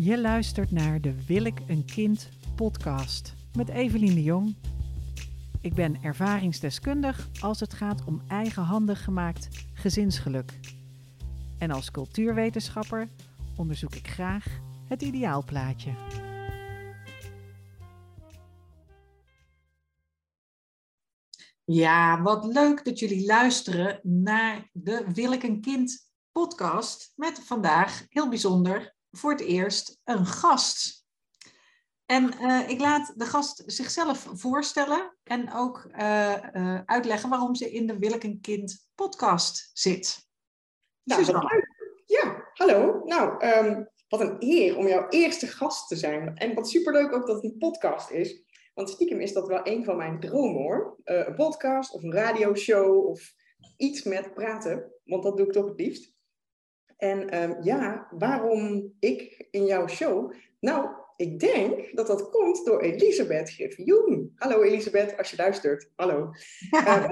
Je luistert naar de Wil ik een kind podcast met Evelien de Jong. Ik ben ervaringsdeskundig als het gaat om eigenhandig gemaakt gezinsgeluk. En als cultuurwetenschapper onderzoek ik graag het ideaalplaatje. Ja, wat leuk dat jullie luisteren naar de Wil ik een kind podcast met vandaag heel bijzonder voor het eerst een gast. En uh, ik laat de gast zichzelf voorstellen en ook uh, uh, uitleggen waarom ze in de Wil ik een kind podcast zit. Nou, ja, hallo. Nou, um, wat een eer om jouw eerste gast te zijn. En wat superleuk ook dat het een podcast is. Want stiekem is dat wel een van mijn dromen hoor. een podcast of een radioshow of iets met praten. Want dat doe ik toch het liefst. En um, ja, waarom ik in jouw show? Nou, ik denk dat dat komt door Elisabeth Griffioen. Hallo Elisabeth, als je luistert. Hallo. Uh,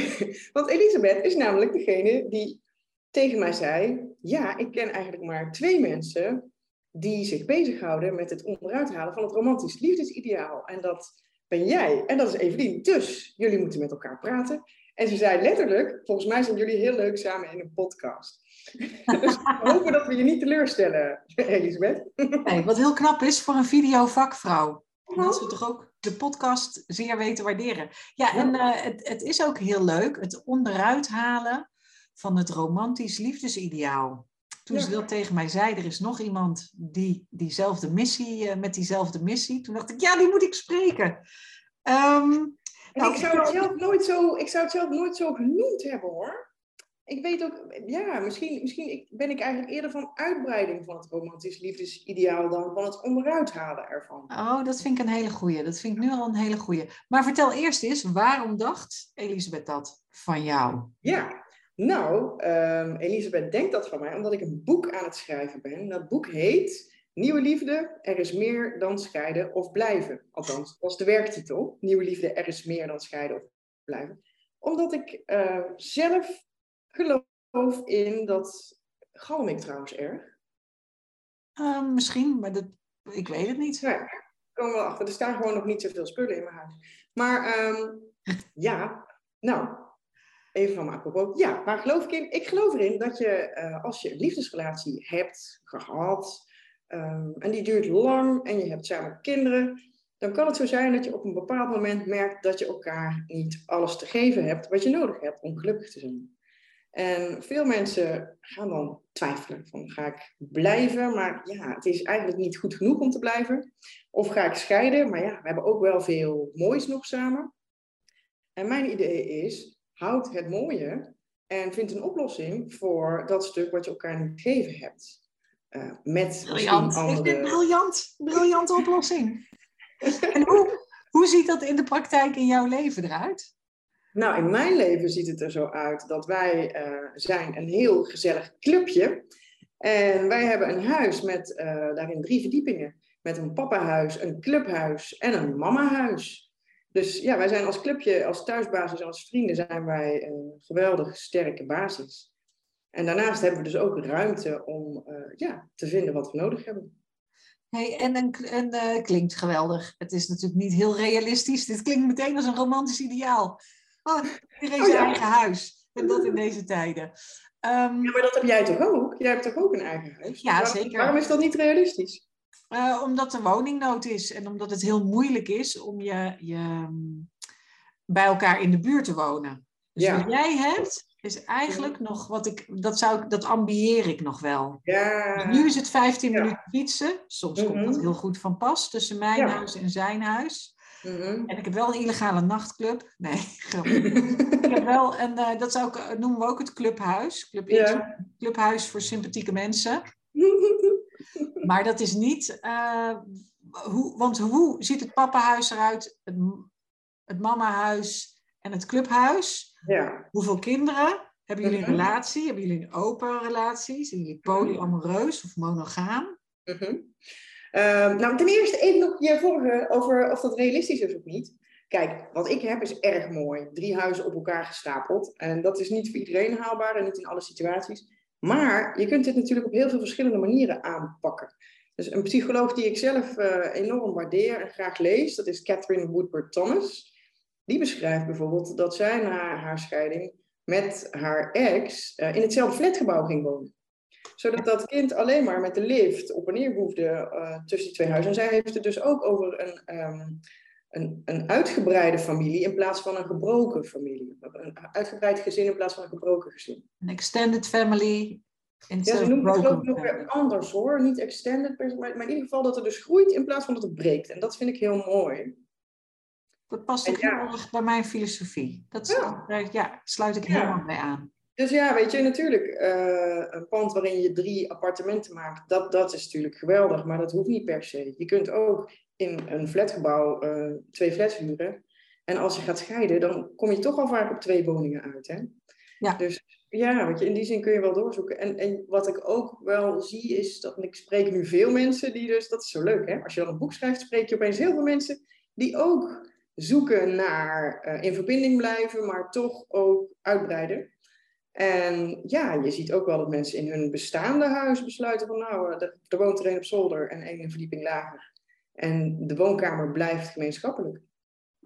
want Elisabeth is namelijk degene die tegen mij zei: Ja, ik ken eigenlijk maar twee mensen die zich bezighouden met het onderuithalen van het romantisch liefdesideaal. En dat ben jij en dat is Evelien. Dus jullie moeten met elkaar praten. En ze zei letterlijk: Volgens mij zijn jullie heel leuk samen in een podcast. dus we hopen dat we je niet teleurstellen, Elisabeth. Wat heel knap is voor een videovakvrouw. Dat ze toch ook de podcast zeer weten waarderen. Ja, en uh, het, het is ook heel leuk, het onderuit halen van het romantisch liefdesideaal. Toen ja. ze dat tegen mij zei, er is nog iemand die diezelfde missie, uh, met diezelfde missie. Toen dacht ik, ja, die moet ik spreken. Um, nou, ik, zou het zelf nooit zo, ik zou het zelf nooit zo genoemd hebben hoor ik weet ook, ja, misschien, misschien ben ik eigenlijk eerder van uitbreiding van het romantisch liefdesideaal dan van het onderuit halen ervan. Oh, dat vind ik een hele goeie. Dat vind ik nu al een hele goeie. Maar vertel eerst eens, waarom dacht Elisabeth dat van jou? Ja, nou, um, Elisabeth denkt dat van mij omdat ik een boek aan het schrijven ben. Dat boek heet Nieuwe Liefde, er is meer dan scheiden of blijven. Althans, dat is de werktitel. Nieuwe Liefde, er is meer dan scheiden of blijven. Omdat ik uh, zelf geloof in dat. Galm ik trouwens erg? Uh, misschien, maar dat, ik weet het niet. Ja, komen we achter. Er staan gewoon nog niet zoveel spullen in mijn huis. Maar um, ja, nou, even van mijn apropos. Ja, waar geloof ik in? Ik geloof erin dat je, uh, als je een liefdesrelatie hebt gehad, um, en die duurt lang en je hebt samen kinderen, dan kan het zo zijn dat je op een bepaald moment merkt dat je elkaar niet alles te geven hebt wat je nodig hebt om gelukkig te zijn. En veel mensen gaan dan twijfelen van ga ik blijven, maar ja, het is eigenlijk niet goed genoeg om te blijven. Of ga ik scheiden, maar ja, we hebben ook wel veel moois nog samen. En mijn idee is, houd het mooie en vind een oplossing voor dat stuk wat je elkaar niet gegeven hebt. Uh, met briljant. Andere... Ik briljant. Briljante oplossing. en hoe, hoe ziet dat in de praktijk in jouw leven eruit? Nou, in mijn leven ziet het er zo uit dat wij uh, zijn een heel gezellig clubje. En wij hebben een huis met uh, daarin drie verdiepingen. Met een papahuis, een clubhuis en een mamahuis. Dus ja, wij zijn als clubje, als thuisbasis, als vrienden zijn wij een geweldig sterke basis. En daarnaast hebben we dus ook ruimte om uh, ja, te vinden wat we nodig hebben. Hey, en en, en uh, klinkt geweldig. Het is natuurlijk niet heel realistisch. Dit klinkt meteen als een romantisch ideaal. Oh, iedereen zijn oh, ja. eigen huis. En dat in deze tijden. Um, ja, maar dat heb jij toch ook? Jij hebt toch ook een eigen huis? Ja, waarom, zeker. Waarom is dat niet realistisch? Uh, omdat er woningnood is en omdat het heel moeilijk is om je, je bij elkaar in de buurt te wonen. Dus ja. wat jij hebt, is eigenlijk ja. nog wat ik, dat, zou, dat ambieer ik nog wel. Ja. Dus nu is het 15 minuten fietsen. Soms mm -hmm. komt dat heel goed van pas tussen mijn huis en zijn huis. Mm -hmm. En ik heb wel een illegale nachtclub. Nee, ik heb wel een, uh, dat zou ik, noemen we ook het clubhuis. Club ja. Clubhuis voor sympathieke mensen. maar dat is niet, uh, hoe, want hoe ziet het pappenhuis eruit, het, het mamahuis en het clubhuis? Ja. Hoeveel kinderen? Hebben jullie een -hmm. relatie? Hebben jullie een open relatie? Zijn jullie polyamoreus of monogaam? -hmm. Uh, nou, ten eerste even nog je vorige over of dat realistisch is of niet. Kijk, wat ik heb is erg mooi. Drie huizen op elkaar gestapeld. En dat is niet voor iedereen haalbaar en niet in alle situaties. Maar je kunt dit natuurlijk op heel veel verschillende manieren aanpakken. Dus een psycholoog die ik zelf enorm waardeer en graag lees, dat is Catherine Woodward Thomas. Die beschrijft bijvoorbeeld dat zij na haar scheiding met haar ex in hetzelfde flatgebouw ging wonen zodat dat kind alleen maar met de lift op en neer hoefde uh, tussen die twee huizen. En zij heeft het dus ook over een, ehm, een, een uitgebreide familie in plaats van een gebroken familie. Een uitgebreid gezin in plaats van een gebroken gezin. Een extended family. Ja, ze noemen het ik nog weer anders hoor. Niet extended, maar, maar in ieder geval dat er dus groeit in plaats van dat het breekt. En dat vind ik heel mooi. Dat past ook heel erg bij mijn filosofie. Dat ja. ja sluit ik helemaal mee aan. Dus ja, weet je, natuurlijk, uh, een pand waarin je drie appartementen maakt, dat, dat is natuurlijk geweldig, maar dat hoeft niet per se. Je kunt ook in een flatgebouw uh, twee flats huren. En als je gaat scheiden, dan kom je toch al vaak op twee woningen uit. Hè? Ja. Dus ja, weet je, in die zin kun je wel doorzoeken. En, en wat ik ook wel zie is dat ik spreek nu veel mensen die dus, dat is zo leuk hè, als je dan een boek schrijft, spreek je opeens heel veel mensen die ook zoeken naar uh, in verbinding blijven, maar toch ook uitbreiden. En ja, je ziet ook wel dat mensen in hun bestaande huis besluiten van nou, eh, er, woont er een op zolder en één verdieping lager. En de woonkamer blijft gemeenschappelijk.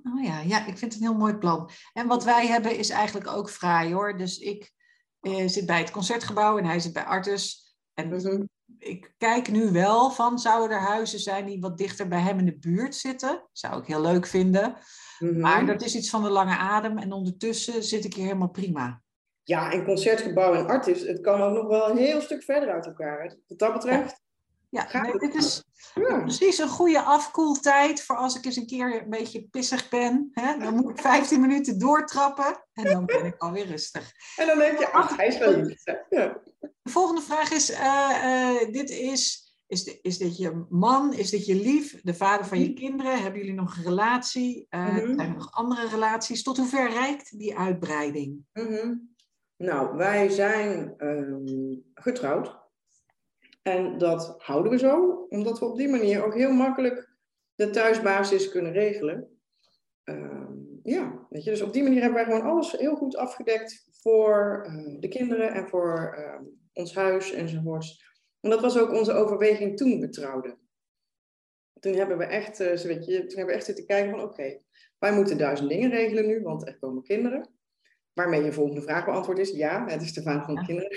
Oh ja, ja, ik vind het een heel mooi plan. En wat wij hebben is eigenlijk ook fraai hoor. Dus ik eh, zit bij het concertgebouw en hij zit bij Artus. En mhm. Ik kijk nu wel van, zouden er huizen zijn die wat dichter bij hem in de buurt zitten? Zou ik heel leuk vinden. Mhm. Maar dat is iets van de lange adem en ondertussen zit ik hier helemaal prima. Ja, en concertgebouw en artis, het kan ook nog wel een heel stuk verder uit elkaar. Wat dat betreft. Ja, ja dit is precies een goede afkoeltijd voor als ik eens een keer een beetje pissig ben. Hè? Dan moet ik 15 minuten doortrappen en dan ben ik alweer rustig. En dan denk je, ach, hij is wel lief. Ja. De volgende vraag is, uh, uh, dit is, is, de, is dit je man, is dit je lief, de vader van je mhm. kinderen? Hebben jullie nog een relatie? Uh, mm -hmm. Zijn er nog andere relaties? Tot hoever reikt die uitbreiding? Mm nou, wij zijn ehm, getrouwd. En dat houden we zo, omdat we op die manier ook heel makkelijk de thuisbasis kunnen regelen. Ehm, ja, weet je, dus op die manier hebben wij gewoon alles heel goed afgedekt voor uh, de kinderen en voor uh, ons huis enzovoorts. En dat was ook onze overweging toen we trouwden. Toen hebben we echt, uh, weet je, toen hebben we echt zitten kijken van oké, wij moeten duizend dingen regelen nu, want er komen kinderen. Waarmee je volgende vraag beantwoord is, ja, het is de vader van de kinderen.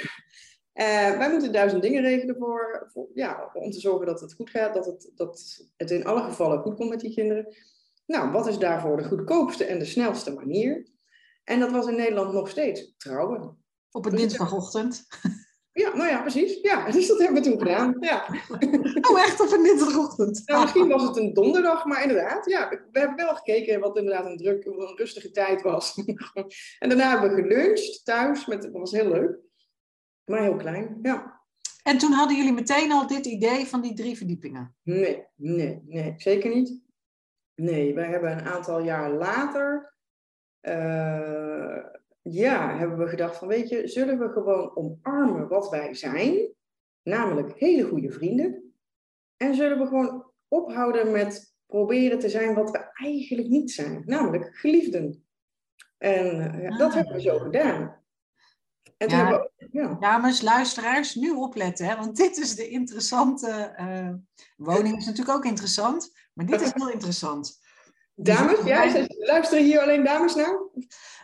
Uh, wij moeten duizend dingen regelen voor, voor, ja, om te zorgen dat het goed gaat, dat het, dat het in alle gevallen goed komt met die kinderen. Nou, wat is daarvoor de goedkoopste en de snelste manier? En dat was in Nederland nog steeds trouwen. Op een dus dinsdagochtend. Ja, nou ja, precies. Ja, dus dat hebben we toen gedaan. Ja. Oh, echt op een dinsdagochtend? Nou, misschien was het een donderdag, maar inderdaad, ja, we hebben wel gekeken wat inderdaad een, druk, een rustige tijd was. en daarna hebben we geluncht thuis, met, dat was heel leuk. Maar heel klein, ja. En toen hadden jullie meteen al dit idee van die drie verdiepingen? Nee, nee, nee, zeker niet. Nee, wij hebben een aantal jaar later... Uh, ja, hebben we gedacht van, weet je, zullen we gewoon omarmen wat wij zijn, namelijk hele goede vrienden, en zullen we gewoon ophouden met proberen te zijn wat we eigenlijk niet zijn, namelijk geliefden. En uh, dat hebben we zo gedaan. En ja, we, ja. Dames, luisteraars, nu opletten, hè, want dit is de interessante. Uh, woning is natuurlijk ook interessant, maar dit is heel interessant. Dames, dus, ja, luisteren hier alleen dames naar?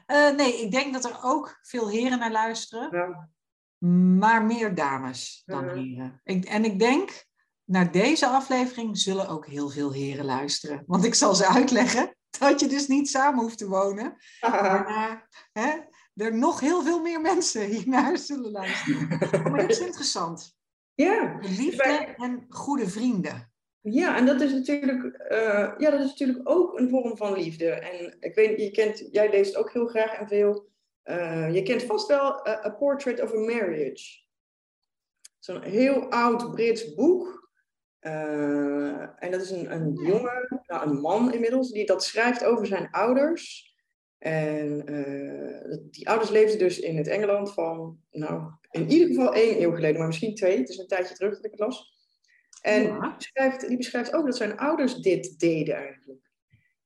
Uh, nee, ik denk dat er ook veel heren naar luisteren. Ja. Maar meer dames dan heren. Ik, en ik denk, naar deze aflevering zullen ook heel veel heren luisteren. Want ik zal ze uitleggen dat je dus niet samen hoeft te wonen. Maar hè, er nog heel veel meer mensen hiernaar zullen luisteren. Maar dat is interessant. Ja. Liefde en goede vrienden. Ja, en dat is natuurlijk, uh, ja, dat is natuurlijk ook een vorm van liefde. En ik weet, je kent, jij leest ook heel graag en veel. Uh, je kent vast wel uh, A Portrait of a Marriage. Zo'n heel oud Brits boek. en dat is een, een jongen, nou, een man inmiddels, die dat schrijft over zijn ouders. En die ouders leefden dus in het Engeland van, nou, in ieder geval één eeuw geleden, maar misschien twee. Het is een tijdje terug dat ik het las. En die, beschrijft, die beschrijft ook dat zijn ouders dit deden eigenlijk.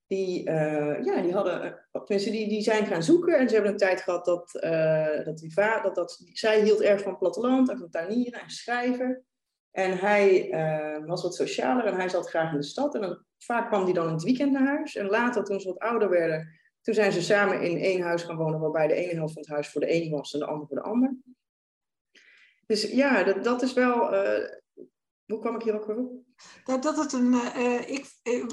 Die, uh, ja, die hadden, eh, tenminste, die, die zijn gaan zoeken en ze hebben een tijd gehad dat, uh, dat, die vader, dat, dat zij hield erg van platteland en van tuinieren en schrijven. En hij uh, was wat socialer en hij zat graag in de stad. En dan, vaak kwam hij dan in het weekend naar huis. En later, toen ze wat ouder werden, toen zijn ze samen in één huis gaan wonen, waarbij de ene helft van het huis voor de een was en de andere voor de ander. Dus ja, dat, dat is wel. Uh, hoe kwam ik hier ook weer op? Dat, dat het een. Uh, ik,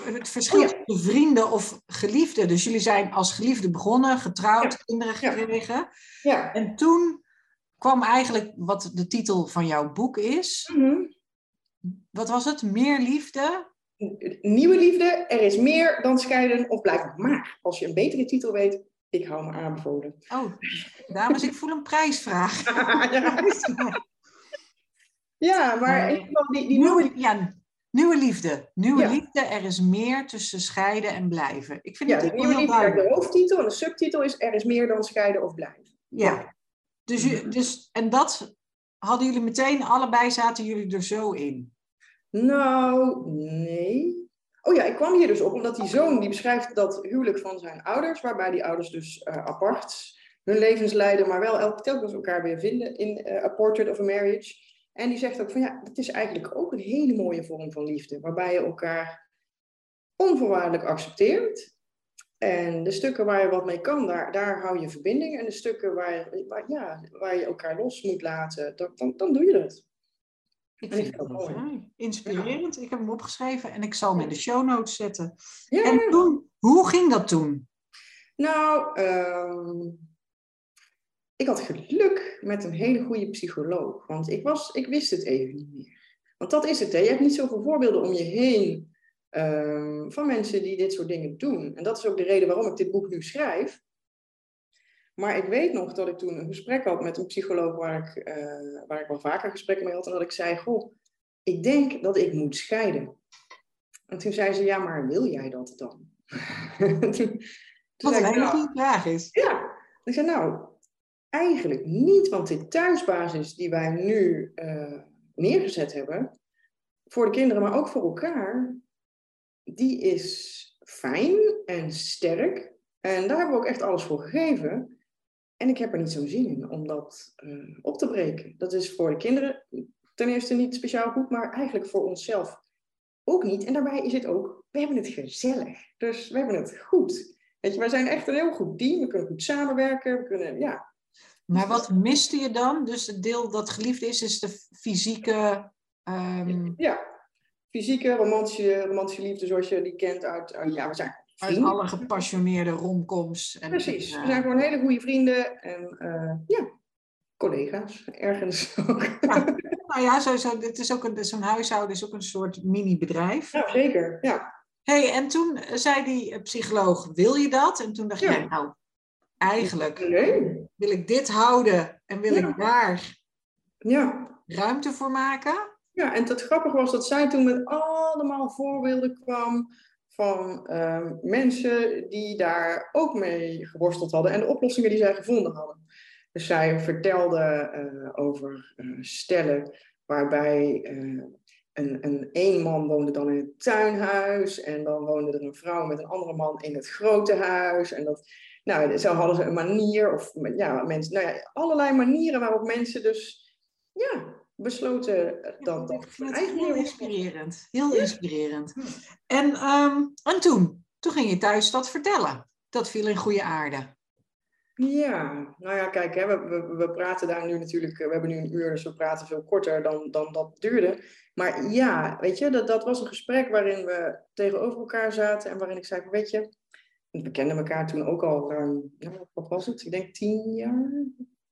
het verschil tussen oh, vrienden of geliefden. Dus jullie zijn als geliefden begonnen, getrouwd, kinderen gekregen. Ja. ja. En toen kwam eigenlijk wat de titel van jouw boek is. Mm -hmm. Wat was het? Meer liefde? Nieuwe liefde, er is meer dan scheiden of blijven. Maar als je een betere titel weet, ik hou me aanbevolen. Oh, dames, ik voel een prijsvraag. ja, maar in ieder die, die nieuwe... Ja, nieuwe liefde. Nieuwe liefde, er is meer tussen scheiden en blijven. Ik vind ja, het de nieuwe liefde, de hoofdtitel en de subtitel is er is meer dan scheiden of blijven. Ja, dus, dus en dat hadden jullie meteen, allebei zaten jullie er zo in? Nou, nee. Oh ja, ik kwam hier dus op omdat die zoon die beschrijft dat huwelijk van zijn ouders, waarbij die ouders dus uh, apart hun levens leiden, maar wel elke telkens elkaar weer vinden in uh, A Portrait of a Marriage. En die zegt ook van ja, het is eigenlijk ook een hele mooie vorm van liefde, waarbij je elkaar onvoorwaardelijk accepteert. En de stukken waar je wat mee kan, daar, daar hou je verbinding. En de stukken waar, waar, ja, waar je elkaar los moet laten, dan, dan doe je dat. Ik vind het mooi. Inspirerend. Ik heb hem opgeschreven en ik zal hem in de show notes zetten. Ja. En toen, hoe ging dat toen? Nou, uh, ik had geluk met een hele goede psycholoog. Want ik, was, ik wist het even niet meer. Want dat is het, hè. Je hebt niet zoveel voorbeelden om je heen uh, van mensen die dit soort dingen doen. En dat is ook de reden waarom ik dit boek nu schrijf. Maar ik weet nog dat ik toen een gesprek had met een psycholoog waar ik, uh, waar ik wel vaker gesprekken mee had. En dat ik zei, goh, ik denk dat ik moet scheiden. En toen zei ze, ja, maar wil jij dat dan? toen, Wat een hele goede vraag is. Ja. Ik zei, nou, eigenlijk niet. Want die thuisbasis die wij nu uh, neergezet hebben, voor de kinderen, maar ook voor elkaar, die is fijn en sterk. En daar hebben we ook echt alles voor gegeven. En ik heb er niet zo'n zin in om dat uh, op te breken. Dat is voor de kinderen ten eerste niet speciaal goed, maar eigenlijk voor onszelf ook niet. En daarbij is het ook, we hebben het gezellig. Dus we hebben het goed. Weet je, wij zijn echt een heel goed team. We kunnen goed samenwerken. We kunnen, ja. Maar wat miste je dan? Dus het deel dat geliefd is, is de fysieke... Um... Ja, fysieke, romantische, romantische liefde zoals je die kent uit... uit ja, we zijn uit alle gepassioneerde romcoms. En, Precies, we zijn gewoon hele goede vrienden en uh, ja, collega's ergens ook. Ja, nou ja, sowieso, het is ook zo'n huishouden is ook een soort mini-bedrijf. Ja, zeker, ja. hey, en toen eh, zei die eh, psycholoog, wil je dat? En toen dacht ja. je, nou, eigenlijk nee. wil ik dit houden en wil ik daar ja. ruimte voor maken. Ja, en het grappige was dat zij toen met allemaal voorbeelden kwam van ehm, mensen die daar ook mee geworsteld hadden en de oplossingen die zij gevonden hadden. Dus zij vertelde uh, over uh, stellen waarbij uh, een, een één man woonde dan in het tuinhuis en dan woonde er een vrouw met een andere man in het grote huis. En dat, nou, zo hadden ze een manier, of ja, mensen, nou ja, allerlei manieren waarop mensen dus ja, besloten dat dat heel inspirerend. Heel inspirerend. En, um, en toen? Toen ging je thuis dat vertellen. Dat viel in goede aarde. Ja, nou ja, kijk, hè, we, we, we, praten daar nu natuurlijk, we hebben nu een uur, dus we praten veel korter dan, dan dat duurde. Maar ja, weet je, dat, dat was een gesprek waarin we tegenover elkaar zaten en waarin ik zei, weet je, we kenden elkaar toen ook al ruim, wat was het? Ik denk tien jaar,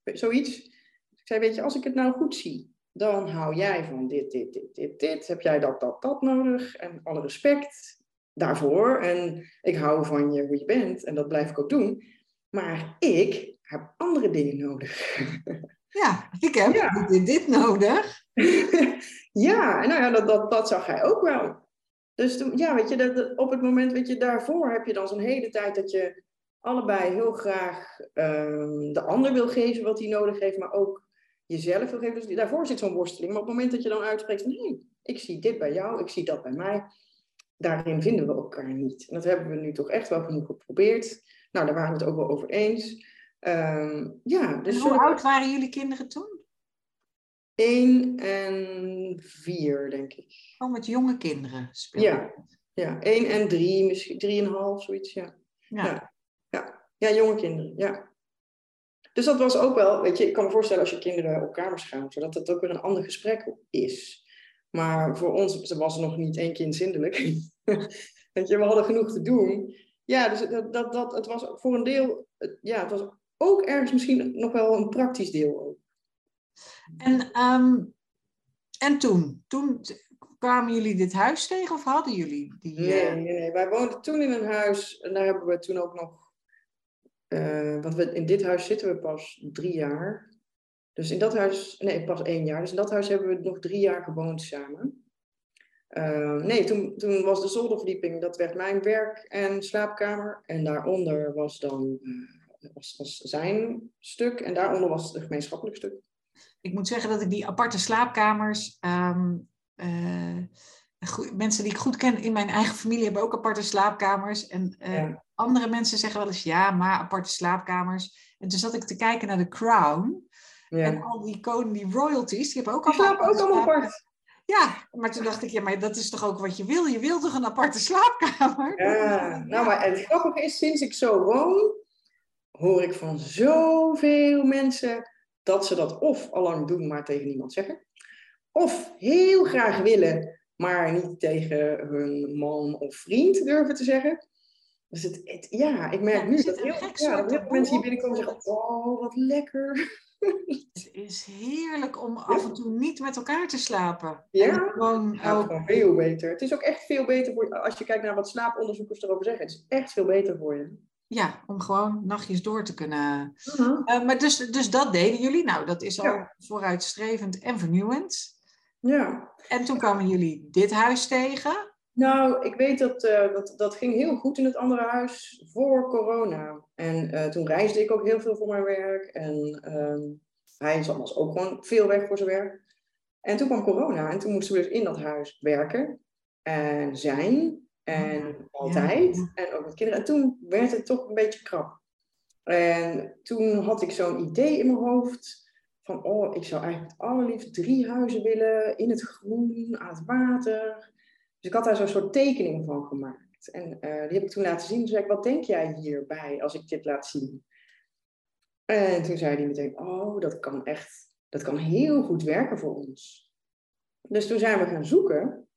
zoiets. Ik zei, weet je, als ik het nou goed zie, dan hou jij van dit, dit, dit, dit, dit. Heb jij dat, dat, dat nodig? En alle respect daarvoor. En ik hou van je hoe je bent en dat blijf ik ook doen. Maar ik heb andere dingen nodig. Ja, ik heb dit, dit nodig. ja, nou ja, dat, dat, dat zag hij ook wel. Dus toen, ja, weet je, dat, op het moment, weet je, daarvoor heb je dan zo'n hele tijd dat je allebei heel graag um, de ander wil geven wat hij nodig heeft, maar ook jezelf wil geven. Dus daarvoor zit zo'n worsteling. Maar op het moment dat je dan uitspreekt van hé, ik zie dit bij jou, ik zie dat bij mij, daarin vinden we elkaar niet. En dat hebben we nu toch echt wel genoeg geprobeerd. Nou, daar waren we het ook wel over eens. Um, ja, dus hoe oud waren jullie kinderen toen? 1 en 4, denk ik. Oh, met jonge kinderen speel Ja, ja 1 en 3, misschien 3,5, zoiets, ja. Ja. ja. Ja. ja, jonge kinderen, ja. Dus dat was ook wel, weet je, ik kan me voorstellen als je kinderen op kamers gaan, zodat het ook weer een ander gesprek is. Maar voor ons was er nog niet één kind zindelijk. weet je, we hadden genoeg te doen. Ja, dus dat, dat, dat, het was voor een deel, ja, het was ook ergens misschien nog wel een praktisch deel ook. En, um, en toen? Toen kwamen jullie dit huis tegen of hadden jullie die... Nee, eh, nee, nee. wij woonden toen in een huis en daar hebben we toen ook nog... Uh, want we, in dit huis zitten we pas drie jaar. Dus in dat huis... Nee, pas één jaar. Dus in dat huis hebben we nog drie jaar gewoond samen. Uh, nee, toen, toen was de zolderverdieping, dat werd mijn werk- en slaapkamer. En daaronder was dan was, was zijn stuk en daaronder was het gemeenschappelijk stuk. Ik moet zeggen dat ik die aparte slaapkamers. Um, mensen die ik goed ken in mijn eigen familie hebben ook aparte slaapkamers. En uh, andere mensen zeggen wel eens ja, maar aparte slaapkamers. En toen zat ik te kijken naar de Crown. Ja. En al die koningen, die royalties, die hebben ook allemaal. Slapen ook allemaal apart. Ja, maar toen dacht ik, ja, maar dat is toch ook wat je wil? Je wilt toch een aparte slaapkamer? Ja, nou, maar het grappige is, sinds ik zo woon, hoor ik van zoveel mensen dat ze dat of al lang doen, maar tegen niemand zeggen. Of heel graag willen, maar niet tegen hun man of vriend durven te zeggen. Dus het, het ja, ik merk nu dat heel, ja, dat heel veel mensen hier binnenkomen en zeggen, oh, wat lekker. Het is heerlijk om af en toe niet met elkaar te slapen. Ja, gewoon, ook... veel beter. Het is ook echt veel beter voor je, als je kijkt naar wat slaaponderzoekers erover zeggen. Het is echt veel beter voor je. Ja, om gewoon nachtjes door te kunnen. Uh maar dus, dus dat deden jullie. Nou, dat is al vooruitstrevend en vernieuwend. Ja. En toen kwamen jullie dit huis tegen. Nou, ik weet dat, uh, dat dat ging heel goed in het andere huis voor corona. En uh, toen reisde ik ook heel veel voor mijn werk. En uh, hij was ook gewoon veel weg voor zijn werk. En toen kwam corona en toen moesten we dus in dat huis werken en zijn. En altijd. En ook met kinderen. En toen werd het toch een beetje krap. En toen had ik zo'n idee in mijn hoofd. Van, oh, ik zou eigenlijk het allerliefst drie huizen willen. In het groen, aan het water. Dus ik had daar zo'n soort tekening van gemaakt. En uh, die heb ik toen laten zien. Toen zei ik, wat denk jij hierbij als ik dit laat zien? En toen zei hij meteen, oh, dat kan echt, dat kan heel goed werken voor ons. Dus toen zijn we gaan zoeken.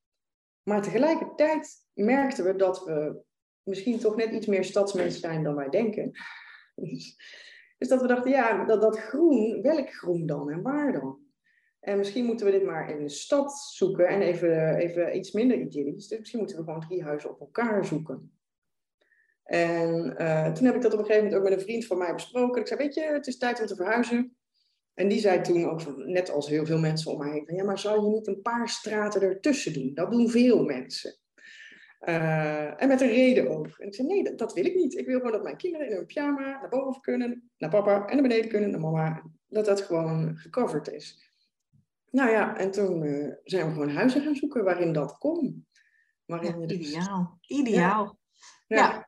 Maar tegelijkertijd merkten we dat we misschien toch net iets meer stadsmensen zijn dan wij denken. Dus dat we dachten, ja, dat, dat groen, welk groen dan en waar dan? En misschien moeten we dit maar in de stad zoeken en even, even iets minder idyllisch. Dus misschien moeten we gewoon drie huizen op elkaar zoeken. En uh, toen heb ik dat op een gegeven moment ook met een vriend van mij besproken. Ik zei, weet je, het is tijd om te verhuizen. En die zei toen ook, net als heel veel mensen om mij heen, van ja, maar zou je niet een paar straten ertussen doen? Dat doen veel mensen. Uh, en met een reden ook. En ik zei, nee, dat, dat, wil ik niet. Ik wil gewoon dat mijn kinderen in hun pyjama naar boven kunnen, naar papa en naar beneden kunnen, naar mama. Dat dat gewoon gecoverd is. Nou ja, en toen uh, zijn we gewoon huizen gaan zoeken waarin dat kon. Waarin ja, dus ideaal. Ideaal. ja. ja.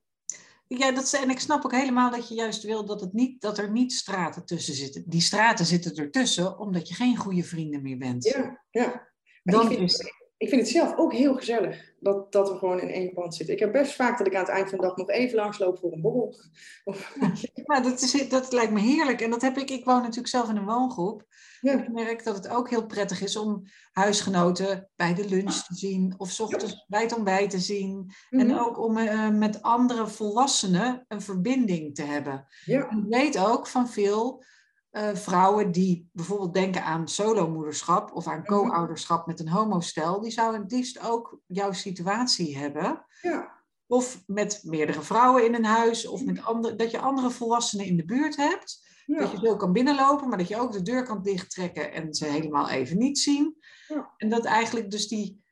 Ja, dat, en ik snap ook helemaal dat je juist wil dat, het niet, dat er niet straten tussen zitten. Die straten zitten ertussen omdat je geen goede vrienden meer bent. Ja, ja. Dan ik, vind, is... ik vind het zelf ook heel gezellig dat, dat we gewoon in één pand zitten. Ik heb best vaak dat ik aan het eind van de dag nog even langsloop voor een borrel. Of... Ja, dat, is, dat lijkt me heerlijk. En dat heb ik, ik woon natuurlijk zelf in een woongroep. Ja. Ik merk dat het ook heel prettig is om huisgenoten bij de lunch te zien of s ochtends bij het ontbijt te zien. En mhm. ook om uh, met andere volwassenen een verbinding te hebben. Ja. Ik weet ook van veel uh, vrouwen die bijvoorbeeld denken aan solomoederschap of aan mhm. co-ouderschap met een homostel, die zouden het liefst ook jouw situatie hebben. Ja. Of met meerdere vrouwen in een huis, of met andere, dat je andere volwassenen in de buurt hebt. Dat je zo kan binnenlopen, maar dat je ook de deur kan dichttrekken en ze helemaal even niet zien. Ja. En dat eigenlijk dus die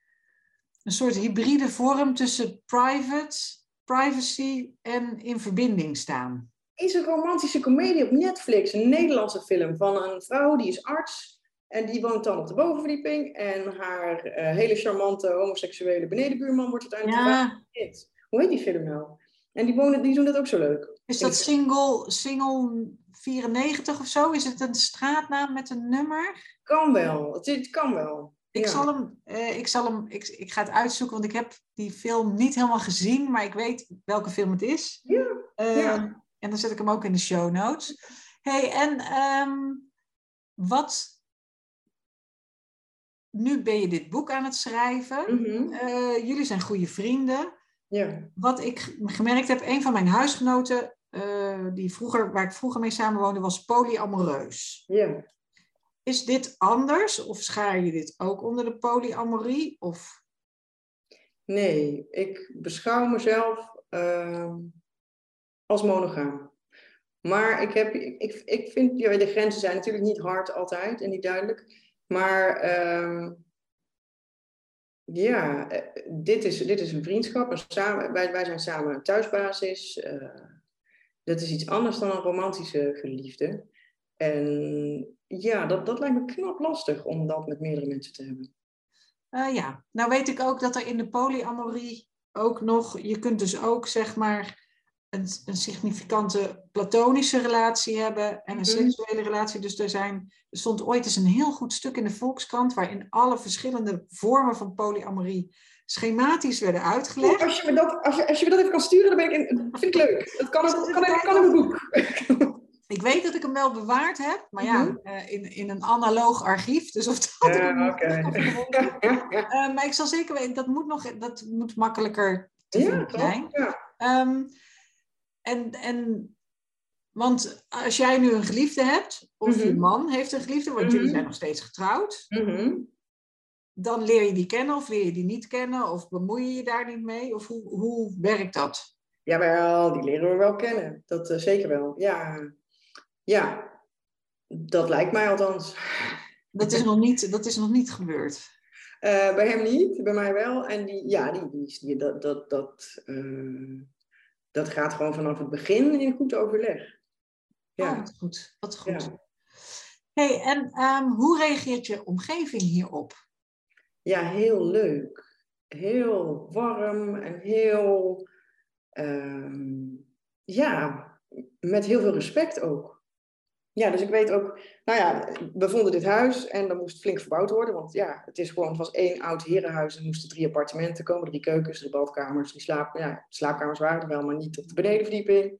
een soort hybride vorm tussen private, privacy en in verbinding staan. Is een romantische komedie op Netflix, een Nederlandse film van een vrouw die is arts en die woont dan op de bovenverdieping en haar uh, hele charmante homoseksuele benedenbuurman wordt uiteindelijk ja. Hoe heet die film nou? En die, wonen, die doen dat ook zo leuk. Is dat single, single 94 of zo? Is het een straatnaam met een nummer? kan wel. Het, het kan wel. Ik, zal hem, uh, ik, zal hem ik, ik ga het uitzoeken, want ik heb die film niet helemaal gezien, maar ik weet welke film het is. Ja. Uh, ja. En dan zet ik hem ook in de show notes. hey, en um, wat. Nu ben je dit boek aan het schrijven. Mm -hmm. uh, jullie zijn goede vrienden. Ja. Wat ik gemerkt heb, een van mijn huisgenoten, die vroeger, waar ik vroeger mee samenwoonde, was polyamoreus. Ja. Is dit anders of schaar je dit ook onder de polyamorie? Of? Nee, ik beschouw mezelf uh, als monogaam. Maar ik, heb, ik, ik vind, ja, de grenzen zijn natuurlijk niet hard altijd en niet duidelijk. Maar uh, ja, dit is, dit is een vriendschap. Een samen, wij, wij zijn samen een thuisbasis. Uh, dat is iets anders dan een romantische geliefde. En ja, dat, dat lijkt me knap lastig om dat met meerdere mensen te hebben. Uh, ja, nou weet ik ook dat er in de polyamorie ook nog, je kunt dus ook zeg maar een, een significante platonische relatie hebben en een -hmm. seksuele relatie. Dus er, zijn, er stond ooit eens een heel goed stuk in de Volkskrant waarin alle verschillende vormen van polyamorie schematisch werden uitgelegd. Als je me dat, als je, als je me dat even kan sturen, dan ben ik in, vind ik leuk. Dat kan, dat kan, kan, kan in een boek. Ik weet dat ik hem wel bewaard heb, maar ja, mm -hmm. uh, in, in een analoog archief. Dus of dat ja, okay. uh, Maar ik zal zeker weten, dat moet, nog, dat moet makkelijker te ja, vinden zijn. Ja. Um, en, en, want als jij nu een geliefde hebt, of mm -hmm. je man heeft een geliefde, want mm -hmm. jullie zijn nog steeds getrouwd, -hmm. dan leer je die kennen of leer je die niet kennen, of bemoei je je daar niet mee? Of hoe, hoe werkt dat? Jawel, die leren we wel kennen. Dat uh, zeker wel. Ja. ja, dat lijkt mij althans. Dat is nog niet, dat is nog niet gebeurd. Uh, bij hem niet, bij mij wel. En die, ja, die, die, die dat, dat, dat, uh, dat gaat gewoon vanaf het begin in goed overleg. Ja. Oh, wat goed. Wat goed. Ja. Hey, en um, hoe reageert je omgeving hierop? Ja, heel leuk. Heel warm en heel, um, ja, met heel veel respect ook. Ja, dus ik weet ook, nou ja, we vonden dit huis en dat moest flink verbouwd worden. Want ja, het is gewoon, het was één oud herenhuis. Er moesten drie appartementen komen, drie keukens, drie badkamers, drie slaap, ja, slaapkamers waren er wel, maar niet op de benedenverdieping.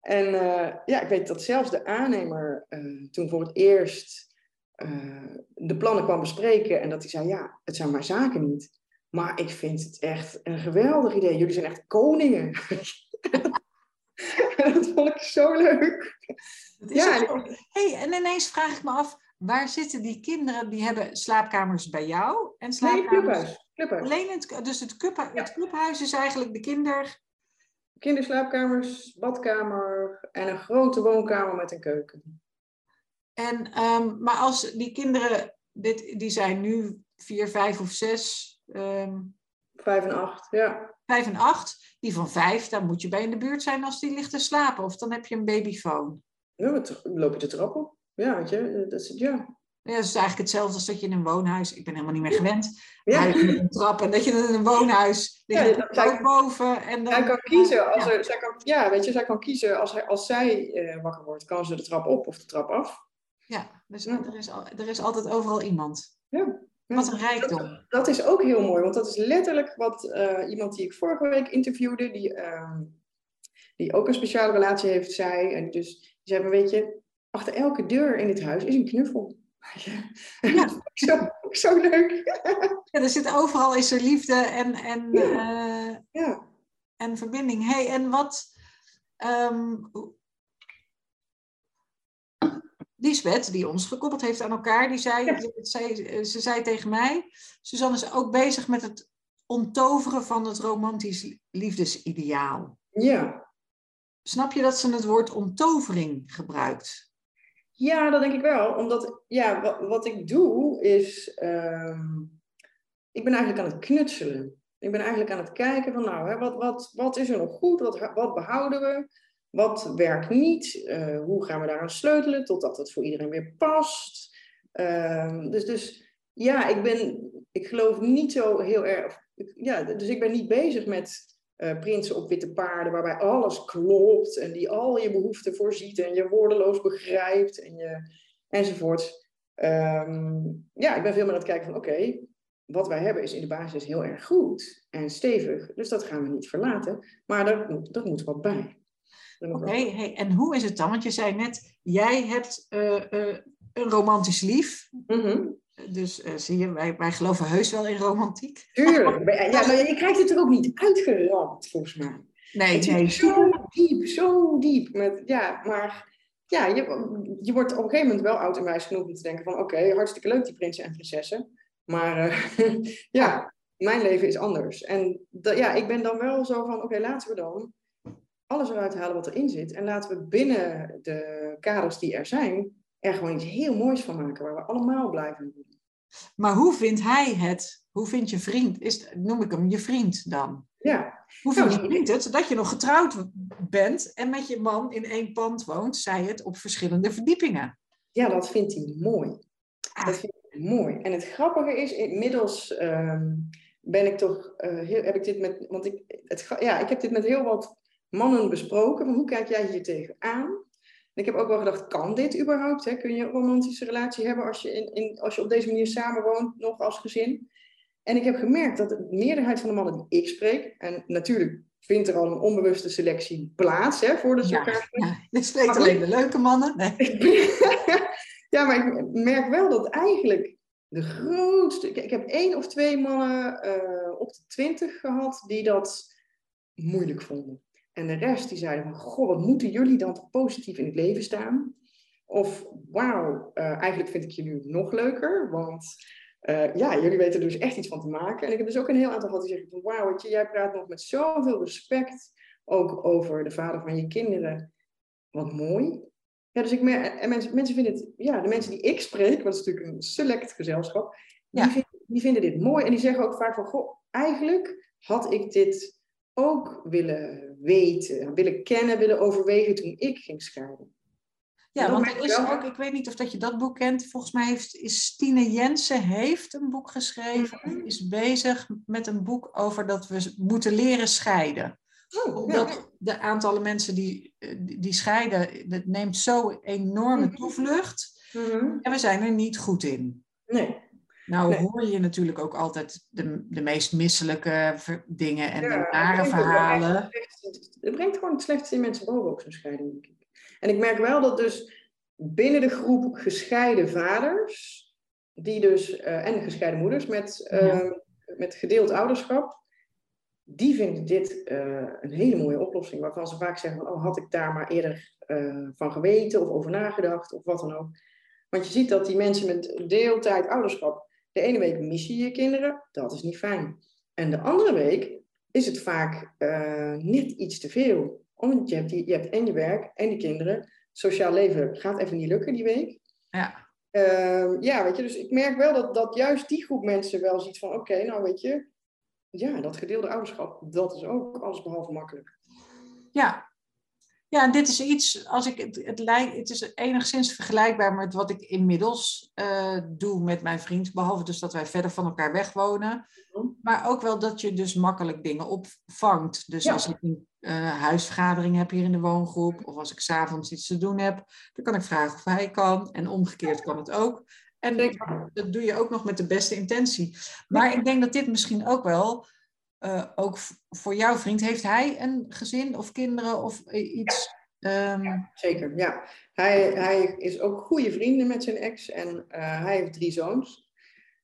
En uh, ja, ik weet dat zelfs de aannemer uh, toen voor het eerst uh, de plannen kwam bespreken en dat hij zei, ja, het zijn maar zaken niet. Maar ik vind het echt een geweldig idee. Jullie zijn echt koningen. dat vond ik zo leuk. ja, hey, en ineens vraag ik me af, waar zitten die kinderen die hebben slaapkamers bij jou? En slaapkamers... Nee. Alleen het, dus het, ja. het clubhuis is eigenlijk de kinder... Kinderslaapkamers, badkamer en een grote woonkamer met een keuken. En, um, maar als die kinderen, dit, die zijn nu vier, vijf of zes... Um, vijf en acht, ja. Vijf en acht. Die van vijf, dan moet je bij in de buurt zijn als die ligt te slapen. Of dan heb je een babyfoon. Ja, dan loop je de trap op. Ja, weet je, dat is, ja. Ja, is eigenlijk hetzelfde als dat je in een woonhuis... Ik ben helemaal niet meer gewend. Ja. Een trap. En dat je in een woonhuis... Ja, dat zij, boven. En dan, zij kan kiezen. Als ja. Er, zij kan, ja, weet je, zij kan kiezen. Als, als zij uh, wakker wordt, kan ze de trap op of de trap af. Ja, dus ja. Er, is, er is altijd overal iemand. Ja. Wat een rijkdom. Dat, dat, is ook heel mooi, want dat is letterlijk wat uh, iemand die ik vorige week interviewde, die, uh, die ook een speciale relatie heeft, zei. En dus die zei, weet je, achter elke deur in dit huis is een knuffel. Ja. zo, zo leuk. ja, er zit overal is er liefde en, en, ja. Uh, ja. en verbinding. hey, en wat... Um, Lisbeth, die ons gekoppeld heeft aan elkaar, die zei, ja. zei, ze zei tegen mij, Suzanne is ook bezig met het onttoveren van het romantisch liefdesideaal. Ja. Snap je dat ze het woord onttovering gebruikt? Ja, dat denk ik wel. Omdat, ja, wat, wat ik doe is, um, ik ben eigenlijk aan het knutselen. Ik ben eigenlijk aan het kijken van, nou, hè, wat, wat, wat is er nog goed? Wat, wat behouden we? Wat werkt niet? Uh, hoe gaan we daaraan sleutelen totdat het voor iedereen weer past? Uh, dus, dus ja, ik, ben, ik geloof niet zo heel erg. Ja, dus ik ben niet bezig met uh, prinsen op witte paarden, waarbij alles klopt en die al je behoeften voorziet en je woordeloos begrijpt en je, enzovoorts. ehm, ja, ik ben veel meer aan het kijken van oké, wat wij hebben is in de basis heel erg goed en stevig. Dus dat gaan we niet verlaten. Maar er, dat moet wat bij. Oké, hey, en hoe is het dan? Want je zei net, jij hebt uh, uh, een romantisch lief. Mm Dus uh, zie je, wij, wij geloven heus wel in romantiek. Tuurlijk. Ja, maar je krijgt het er ook niet uitgeramd, volgens mij. Nee, het nee. Zo diep, zo diep. Met, ja, maar ja, je, je wordt op een gegeven moment wel oud en wijs genoeg om te denken van... Oké, hartstikke leuk die prinsen en prinsessen. Maar ja, mijn leven is anders. En ja, ik ben dan wel zo van, oké, laten we dan alles eruit halen wat erin zit. En laten we binnen de kaders die er zijn, er gewoon iets heel moois van maken, waar we allemaal blijven doen. Maar hoe vindt hij het? Hoe vindt je vriend? Is, noem ik hem je vriend dan? Ja. Hoe vindt je vriend het? Dat je nog getrouwd bent en met je man in één pand woont, zij het op verschillende verdiepingen. Ja, dat vindt hij mooi. Ah. Dat vindt hij mooi. En het grappige is, inmiddels ehm, ben ik toch, uh, heel, heb ik dit met, want ik, het, ja, ik heb dit met heel wat mannen besproken. Van hoe kijk jij hier tegenaan? En ik heb ook wel gedacht, kan dit überhaupt? Hè? Kun je een romantische relatie hebben als je, in, in, als je op deze manier samenwoont, nog als gezin? En ik heb gemerkt dat de meerderheid van de mannen die ik spreek, en natuurlijk vindt er al een onbewuste selectie plaats hè, voor ja, elkaar. Ja, je spreekt alleen de leuke mannen. Nee. ja, maar ik merk wel dat eigenlijk de grootste. Ik, heb één of twee mannen uh, op de twintig gehad die dat moeilijk vonden. En de rest die zeiden van, goh, wat moeten jullie dan toch positief in het leven staan? Of, wauw, uh, eigenlijk vind ik je nu nog leuker, want uh, ja, jullie weten er dus echt iets van te maken. En ik heb dus ook een heel aantal gehad die zeggen van, wauw, jij praat nog met zoveel respect ook over de vader van je kinderen. Wat mooi. Ja, dus ik merk, en mensen, mensen vinden het, ja, de mensen die ik spreek, want het is natuurlijk een select gezelschap, die, vinden, die vinden dit mooi en die zeggen ook vaak van, goh, eigenlijk had ik dit ook willen weten, willen kennen, willen overwegen toen ik ging scheiden. Ja, want er is ook, ik weet niet of dat je dat boek kent, volgens mij heeft, is Stine Jensen heeft een boek geschreven, mm is bezig met een boek over dat we moeten leren scheiden. Oh, Omdat de aantallen mensen die, die scheiden, dat neemt zo enorme mhm. toevlucht. Mm En we zijn er niet goed in. Nee. Nou hoor je natuurlijk ook altijd de, de meest misselijke dingen en de nare verhalen. Het brengt gewoon het slechtste in mensen boven ook zo'n scheiding, denk ik. En ik merk wel dat dus binnen de groep gescheiden vaders, die dus, uh, en gescheiden moeders met, uh, met gedeeld ouderschap, die vinden dit uh, een hele mooie oplossing. Waarvan ze vaak zeggen: van, Oh, had ik daar maar eerder van geweten of over nagedacht of wat dan ook. Want je ziet dat die mensen met deeltijd ouderschap de ene week mis je je kinderen, dat is niet fijn. En de andere week is het vaak uh, net iets te veel. Omdat je hebt, die, je hebt en je werk en die kinderen. Sociaal leven gaat even niet lukken die week. Ja. Uh, ja, weet je, dus ik merk wel dat, dat juist die groep mensen wel ziet van... Oké, nou weet je, ja, dat gedeelde ouderschap, dat is ook alles behalve makkelijk. Ja, ja, dit is iets, als ik het, het lijkt, het is enigszins vergelijkbaar met wat ik inmiddels uh, doe met mijn vriend. Behalve dus dat wij verder van elkaar wegwonen. Mhm. Maar ook wel dat je dus makkelijk dingen opvangt. Dus als ik een uh, huisvergadering heb hier in de woongroep, of als ik s'avonds iets te doen heb, dan kan ik vragen of hij kan. En omgekeerd kan het ook. En dat doe je ook nog met de beste intentie. Maar ik denk dat dit misschien ook wel uh, ook voor jouw vriend, heeft hij een gezin of kinderen of iets? Ja, ehm, zeker, ja. Hij, hij is ook goede vrienden met zijn ex en uh, hij heeft drie zoons.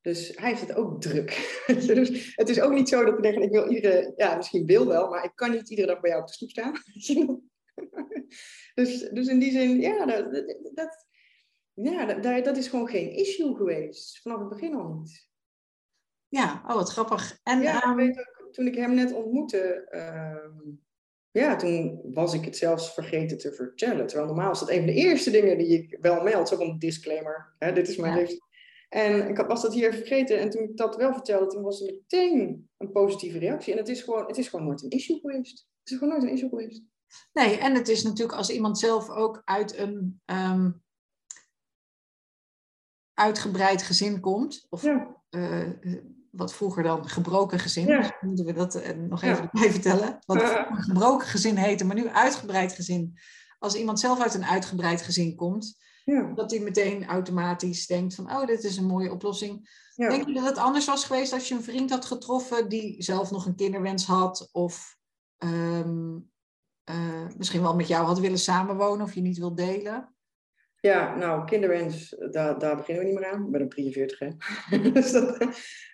Dus hij heeft het ook druk. dus het is ook niet zo dat we denken, ik wil iedere, ja, misschien wil wel, maar ik kan niet iedere dag bij jou op de stoep staan. dus, dus in die zin, ja, dat, dat, ja dat, dat is gewoon geen issue geweest. Vanaf het begin al niet. Ja, oh wat grappig. En, ja, um... weet ook, toen ik hem net ontmoette, uh, ja, toen was ik het zelfs vergeten te vertellen. Terwijl normaal is dat een van de eerste dingen die ik wel meld. Zo van een disclaimer. Hè, dit is mijn ja. En ik was dat hier vergeten. En toen ik dat wel vertelde, toen was er meteen een positieve reactie. En het is gewoon, het is gewoon nooit een issue geweest. Het is gewoon nooit een issue geweest. Nee, en het is natuurlijk als iemand zelf ook uit een um, uitgebreid gezin komt. Of ja. uh, wat vroeger dan gebroken gezin, ja. dus moeten we dat uh, nog even ja. bij vertellen. Wat vroeger gebroken gezin heette, maar nu uitgebreid gezin. Als iemand zelf uit een uitgebreid gezin komt, Ja. Dat hij meteen automatisch denkt van, oh, dit is een mooie oplossing. Denk je dat het anders was geweest als je een vriend had getroffen die zelf nog een kinderwens had? Of ehm, eh, misschien wel met jou had willen samenwonen of je niet wil delen? Ja, nou, kinderwens, daar, daar beginnen we niet meer aan. Ik ben een 43, hè. dus dat,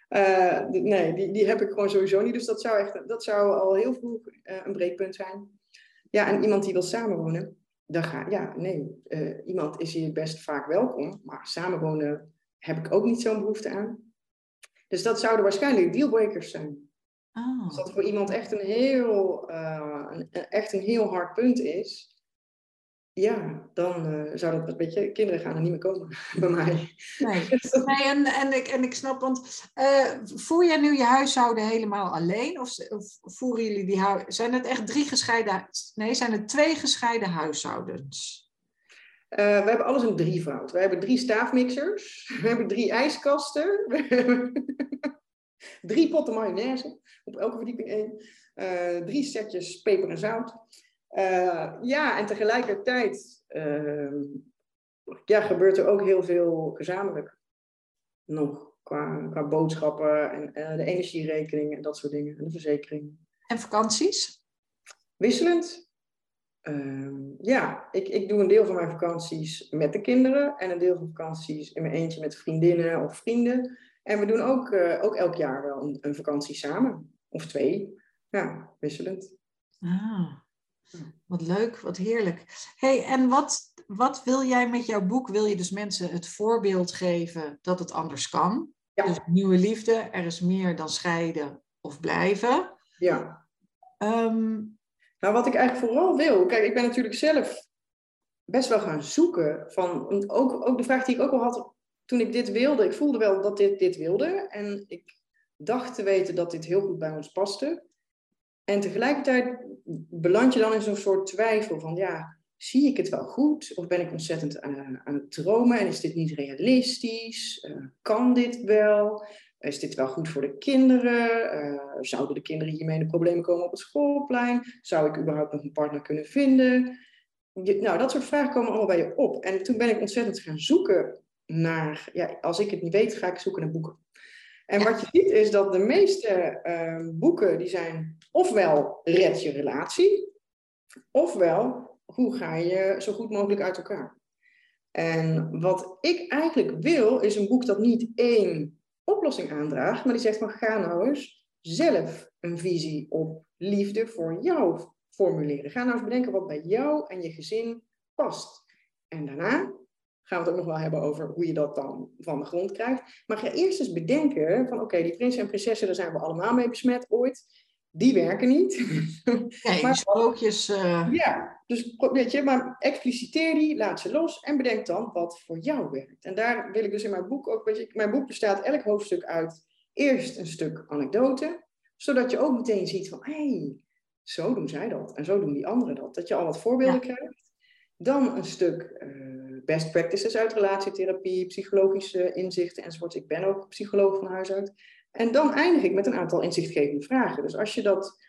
uh, nee, die, die heb ik gewoon sowieso niet. Dus dat zou, echt, dat zou al heel vroeg uh, een breekpunt zijn. Ja, en iemand die wil samenwonen, dan ga ja, nee. Uh, iemand is hier best vaak welkom, maar samenwonen heb ik ook niet zo'n behoefte aan. Dus dat zouden waarschijnlijk dealbreakers zijn. Oh. Als dat voor iemand echt een heel, een, echt een heel hard punt is, ja, dan uh, zou dat een beetje, kinderen gaan er niet meer komen bij mij. Nee, nee en, en, ik, en ik snap, want uh, voer jij nu je huishouden helemaal alleen? Of, of voeren jullie die huis, zijn het echt drie gescheiden, nee, zijn het twee gescheiden huishoudens? Uh, we hebben alles in drievoud. We hebben drie staafmixers, we hebben drie ijskasten, drie potten mayonaise, op elke verdieping één, drie setjes peper en zout. Uh, ja, en tegelijkertijd uh, ja, gebeurt er ook heel veel gezamenlijk nog. Qua, qua boodschappen en uh, de energierekening en dat soort dingen. En de verzekering. En vakanties? Wisselend. Ehm, ja, ik, ik doe een deel van mijn vakanties met de kinderen. En een deel van vakanties in mijn eentje met vriendinnen of vrienden. En we doen ook, eh, ook elk jaar wel een, een vakantie samen. Of twee. Ja, wisselend. Ah. Wat leuk, wat heerlijk. hey, en wat, wat wil jij met jouw boek? Wil je dus mensen het voorbeeld geven dat het anders kan? Ja. Dus nieuwe liefde, er is meer dan scheiden of blijven. Ja. Um, nou, wat ik eigenlijk vooral wil, kijk, ik ben natuurlijk zelf best wel gaan zoeken van, ook, ook de vraag die ik ook al had toen ik dit wilde, ik voelde wel dat dit dit wilde en ik dacht te weten dat dit heel goed bij ons paste. En tegelijkertijd beland je dan in zo'n soort twijfel van, ja, zie ik het wel goed? Of ben ik ontzettend aan, aan het dromen en is dit niet realistisch? Uh, kan dit wel? Is dit wel goed voor de kinderen? Uh, zouden de kinderen hiermee in de problemen komen op het schoolplein? Zou ik überhaupt nog een partner kunnen vinden? nou, dat soort vragen komen allemaal bij je op. En toen ben ik ontzettend gaan zoeken naar, ja, als ik het niet weet, ga ik zoeken naar boeken. En wat je ziet is dat de meeste uh, boeken die zijn ofwel red je relatie, ofwel hoe ga je zo goed mogelijk uit elkaar. En wat ik eigenlijk wil, is een boek dat niet één oplossing aandraagt, maar die zegt van ga nou eens zelf een visie op liefde voor jou formuleren. Ga nou eens bedenken wat bij jou en je gezin past. En daarna gaan we het ook nog wel hebben over hoe je dat dan van de grond krijgt. Maar ga eerst eens bedenken van oké, die prinsen en prinsessen, daar zijn we allemaal mee besmet ooit. Die werken niet. Nee, maar, sprookjes. Uh... Ja, dus weet je, maar expliciteer die, laat ze los en bedenk dan wat voor jou werkt. En daar wil ik dus in mijn boek ook, weet je, mijn boek bestaat elk hoofdstuk uit eerst een stuk anekdote, zodat je ook meteen ziet van hé, hey, zo doen zij dat en zo doen die anderen dat. Dat je al wat voorbeelden krijgt. Dan een stuk uh, best practices uit relatietherapie, psychologische inzichten enzovoort. Ik ben ook psycholoog van huis uit. En dan eindig ik met een aantal inzichtgevende vragen. Dus als je dat.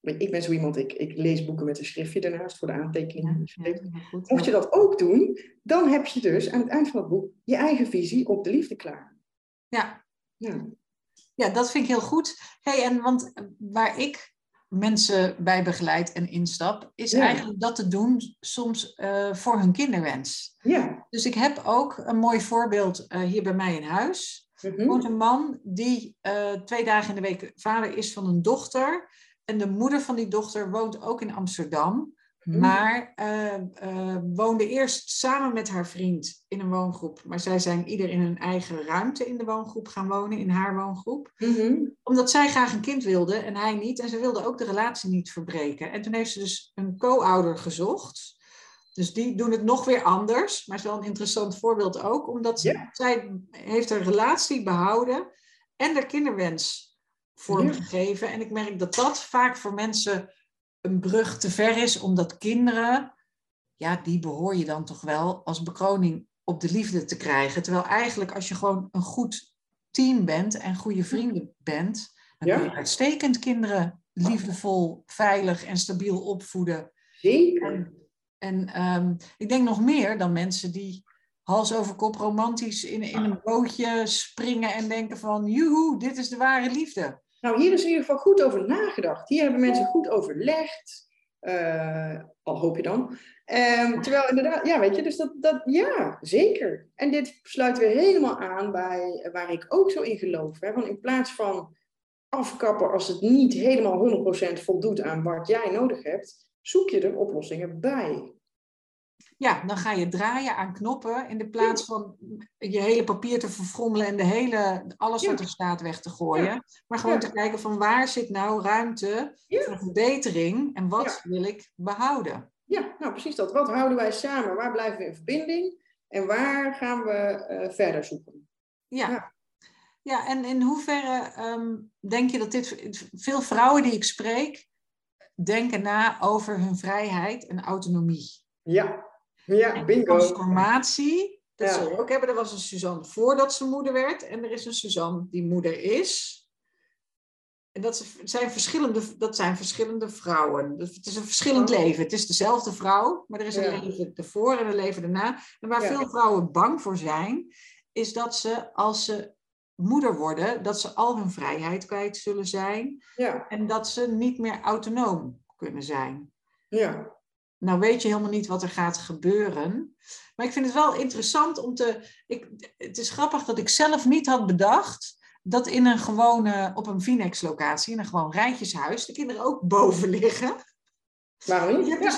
Ik ben zo iemand, ik, ik lees boeken met een schriftje ernaast voor de aantekeningen. Ja, Mocht je dat ook doen, dan heb je dus aan het eind van het boek je eigen visie op de liefde klaar. Ja. Ja, ja dat vind ik heel goed. Hey, en want waar ik mensen bij begeleid en instap, is eigenlijk dat te doen soms uh, voor hun kinderwens. Ja. Dus ik heb ook een mooi voorbeeld uh, hier bij mij in huis. Er mhm. een man die uh, twee dagen in de week vader is van een dochter. En de moeder van die dochter woont ook in Amsterdam. Mhm. Maar uh, uh, woonde eerst samen met haar vriend in een woongroep. Maar zij zijn ieder in hun eigen ruimte in de woongroep gaan wonen, in haar woongroep. Mhm. Omdat zij graag een kind wilde en hij niet. En ze wilde ook de relatie niet verbreken. En toen heeft ze dus een co-ouder gezocht. Dus die doen het nog weer anders. Maar het is wel een interessant voorbeeld ook. Omdat zij heeft een relatie behouden en de kinderwens vormgegeven. En ik merk dat dat vaak voor mensen een brug te ver is, omdat kinderen, ja, die behoor je dan toch wel als bekroning op de liefde te krijgen. Terwijl eigenlijk als je gewoon een goed team bent en goede vrienden bent, dan kun je uitstekend kinderen liefdevol, veilig en stabiel opvoeden. Zeker. En, en ehm, ik denk nog meer dan mensen die hals over kop romantisch in, in een bootje springen en denken van, joehoe, dit is de ware liefde. Nou, hier is in ieder geval goed over nagedacht. Hier hebben mensen goed overlegd. Uh, al hoop je dan. Um, terwijl inderdaad, ja, weet je, dus dat, dat, ja, zeker. En dit sluit weer helemaal aan bij waar ik ook zo in geloof. Hè? Want in plaats van afkappen als het niet helemaal 100% voldoet aan wat jij nodig hebt, zoek je er oplossingen bij. Ja, dan ga je draaien aan knoppen in de plaats van je hele papier te verfrommelen en de hele, alles wat er staat weg te gooien. Maar gewoon te kijken van waar zit nou ruimte voor verbetering en wat wil ik behouden. Ja, nou precies dat. Wat houden wij samen? Waar blijven we in verbinding? En waar gaan we uh, verder zoeken? Ja. ja. en in hoeverre ehm, denk je dat dit... Veel vrouwen die ik spreek, denken na over hun vrijheid en autonomie. Ja, ja, bingo. Transformatie, dat ja. ook hebben. Er was een Suzanne voordat ze moeder werd en er is een Suzanne die moeder is. En dat zijn verschillende, dat zijn verschillende vrouwen. Het is een verschillend oh. leven. Het is dezelfde vrouw, maar er is een leven ervoor en een leven daarna. En waar veel vrouwen bang voor zijn, is dat ze als ze moeder worden, dat ze al hun vrijheid kwijt zullen zijn. Ja. En dat ze niet meer autonoom kunnen zijn. Ja. Nou weet je helemaal niet wat er gaat gebeuren. Maar ik vind het wel interessant om te. Ik, het is grappig dat ik zelf niet had bedacht dat in een gewone, op een Vinex-locatie, in een gewoon rijtjeshuis, de kinderen ook boven liggen. Waarom niet? Je hebt, dus,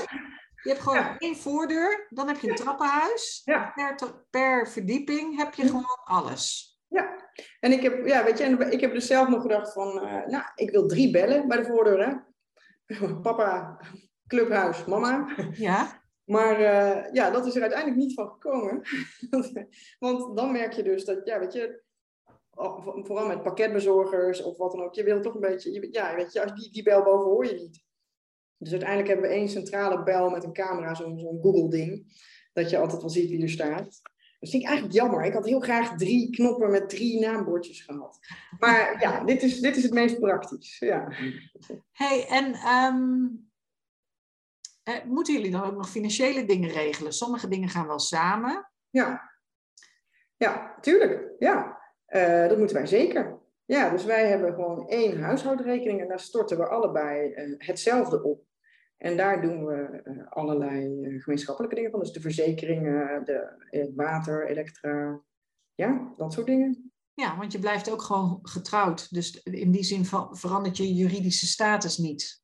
je hebt gewoon één voordeur, dan heb je een trappenhuis. Ja. Per, per verdieping heb je gewoon alles. Ja, en ik heb, ja, weet je, ik heb dus zelf nog gedacht van, uh, nou, ik wil drie bellen bij de voordeur, hè. Papa, clubhuis, mama. Ja. Maar uh, ja, dat is er uiteindelijk niet van gekomen. Want dan merk je dus dat, ja, weet je, vooral met pakketbezorgers of wat dan ook, je wil toch een beetje, ja, weet je, als die, die bel boven hoor je niet. Dus uiteindelijk hebben we één centrale bel met een camera, zo'n zo'n Google-ding, dat je altijd wel ziet wie er staat. Dat vind ik eigenlijk jammer. Ik had heel graag drie knoppen met drie naambordjes gehad. Maar ja, dit is, dit is het meest praktisch. Ja. hey, en um, moeten jullie dan ook nog financiële dingen regelen? Sommige dingen gaan wel samen. Ja, ja tuurlijk. Ja. Uh, dat moeten wij zeker. Ja, dus wij hebben gewoon één huishoudrekening en daar storten we allebei uh, hetzelfde op. En daar doen we uh, allerlei gemeenschappelijke dingen van. Dus de verzekeringen, de water, elektra, ja, dat soort dingen. Ja, want je blijft ook gewoon getrouwd. Dus in die zin verandert je juridische status niet.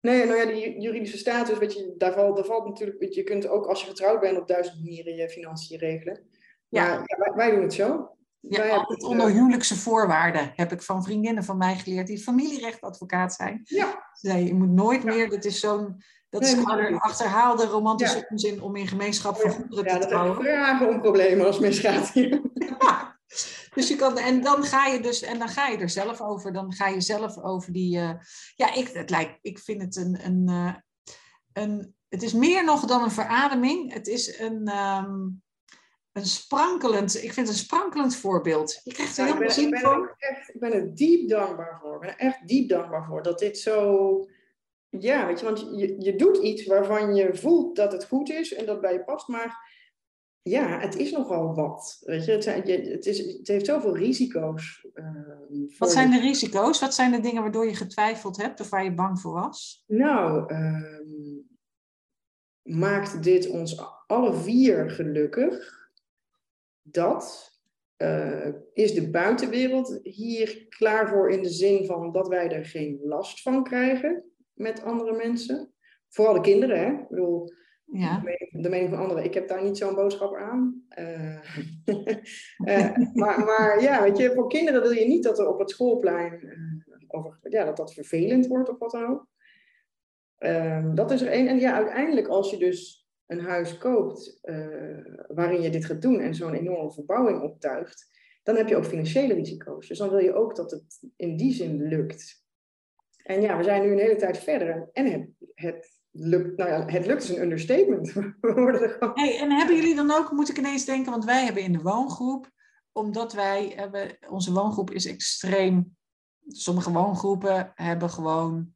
Nee, nou ja, die juridische status, weet je, daar valt, daar valt natuurlijk, je, kunt ook als je getrouwd bent op duizend manieren je financiën regelen. Maar ja. ja wij, wij, doen het zo. Ja, altijd onder huwelijkse voorwaarden heb ik van vriendinnen van mij geleerd die familierechtadvocaat zijn. Ja. Zei, je moet nooit meer, dat is zo'n dat is een achterhaalde romantische ja. onzin om in gemeenschap van goederen ja, te trouwen. Ja, vragen om problemen als misgaat hier. Dus je kan, en dan ga je dus, en dan ga je er zelf over, dan ga je zelf over die, uh, ja, ik, het lijkt, ik vind het een, een, uh, een, het is meer nog dan een verademing. Het is een, um, een sprankelend, ik vind het een sprankelend voorbeeld. Je krijgt er ja, helemaal zin van. Echt, ik ben er diep dankbaar voor. Ik ben er echt diep dankbaar voor dat dit zo. Ja, weet je, want je, je doet iets waarvan je voelt dat het goed is en dat bij je past, maar ja, het is nogal wat. Weet je, het, het, is, het heeft zoveel risico's. Uh, wat zijn de risico's? Wat zijn de dingen waardoor je getwijfeld hebt of waar je bang voor was? Nou, uh, maakt dit ons alle vier gelukkig? dat. Uh, is de buitenwereld hier klaar voor in de zin van dat wij er geen last van krijgen met andere mensen? Vooral de kinderen, hè? Ik bedoel, ja. de, mening, van anderen, ik heb daar niet zo'n boodschap aan. Uh, uh, maar, maar, ja, je, voor kinderen wil je niet dat er op het schoolplein over, ja, dat dat vervelend wordt of wat dan ook. Ehm, dat is er één. En ja, uiteindelijk als je dus een huis koopt waarin je dit gaat doen en zo'n enorme verbouwing optuigt, dan heb je ook financiële risico's. Dus dan wil je ook dat het in die zin lukt. En ja, we zijn nu een hele tijd verder en het lukt, nou ja, het lukt is een understatement. We worden er gewoon... hey, en hebben jullie dan ook, moet ik ineens denken, want wij hebben in de woongroep, omdat wij hebben, onze woongroep is extreem, sommige woongroepen hebben gewoon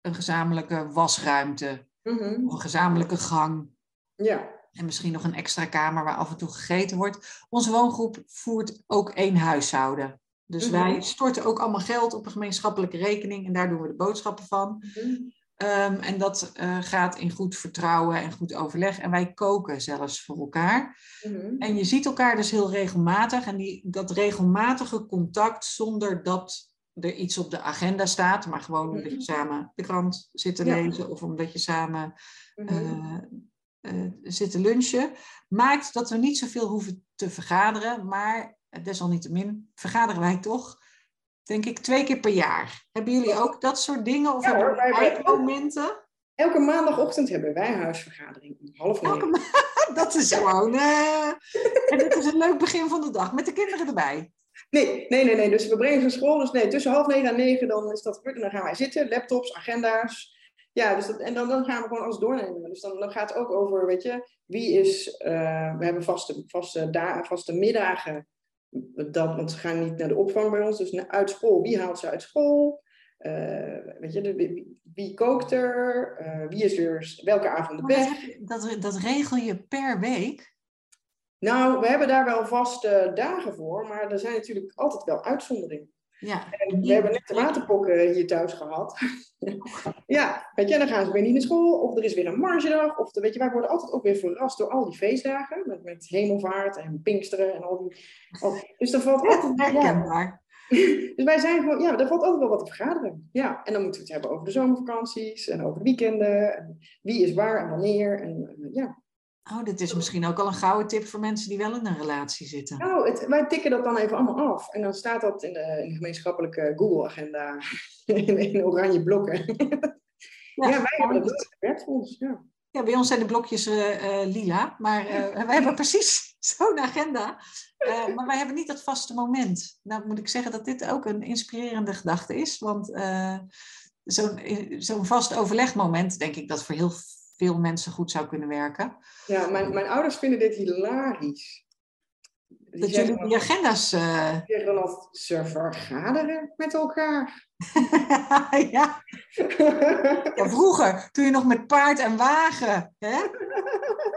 een gezamenlijke wasruimte, mm -hmm. een gezamenlijke gang. Ja. En misschien nog een extra kamer waar af en toe gegeten wordt. Onze woongroep voert ook één huishouden. Dus mhm. wij storten ook allemaal geld op een gemeenschappelijke rekening en daar doen we de boodschappen van. Mhm. Ehm, en dat uh, gaat in goed vertrouwen en goed overleg. En wij koken zelfs voor elkaar. Mhm. En je ziet elkaar dus heel regelmatig. En die, dat regelmatige contact zonder dat er iets op de agenda staat, maar gewoon omdat je samen de krant zit te lezen of omdat je samen uh, uh, zit te lunchen, maakt dat we niet zoveel hoeven te vergaderen. Maar desalniettemin vergaderen wij toch, denk ik, twee keer per jaar. Hebben jullie ook dat soort dingen? Of ja, wij momenten? Elke maandagochtend hebben wij huisvergadering om half negen. dat is gewoon... Uh... en dit is een leuk begin van de dag, met de kinderen erbij. Nee, nee, nee, nee. Dus we brengen ze naar school. Dus nee, tussen half negen en negen dan is dat gebeurd. En dan gaan wij zitten, laptops, agenda's. Ja, dus dat, en dan, dan gaan we gewoon alles doornemen. Dus dan, dan gaat het ook over, weet je, wie is... Uh, we hebben vaste, vaste, da vaste middagen dat, want ze gaan niet naar de opvang bij ons, dus uit school. Wie haalt ze uit school? Uh, weet je, de, wie, wie, kookt er? Uh, wie is er welke avond de bed? Dat, dat regel je per week? Nou, we hebben daar wel vaste dagen voor, maar er zijn natuurlijk altijd wel uitzonderingen. Ja. En we hebben net de waterpokken hier thuis gehad. ja, weet je, dan gaan ze weer niet naar school. Of er is weer een margedag. Of de, weet je, wij worden altijd ook weer verrast door al die feestdagen. Met, met hemelvaart en pinksteren en al die... Al, dus er valt altijd... Ja, dus wij zijn gewoon... Ja, er valt altijd wel wat te vergaderen. Ja, en dan moeten we het hebben over de zomervakanties. En over de weekenden. En wie is waar en wanneer. En ja, Oh, dit is misschien ook al een gouden tip voor mensen die wel in een relatie zitten. Nou, het, wij tikken dat dan even allemaal af. En dan staat dat in de, in de gemeenschappelijke Google-agenda in, in, oranje blokken. Ja, ja wij hebben dat voor ons. Ja. ja, bij ons zijn de blokjes uh, uh, lila, maar uh, wij hebben precies zo'n agenda. maar wij hebben niet dat vaste moment. Nou moet ik zeggen dat dit ook een inspirerende gedachte is. Want zo'n zo'n vast overlegmoment, denk ik dat voor heel veel mensen goed zou kunnen werken. Ja, mijn, mijn ouders vinden dit hilarisch. Die dat jullie die agenda's... Uh... zeggen dan ze vergaderen met elkaar. ja. ja. Vroeger, toen je nog met paard en wagen... Hè?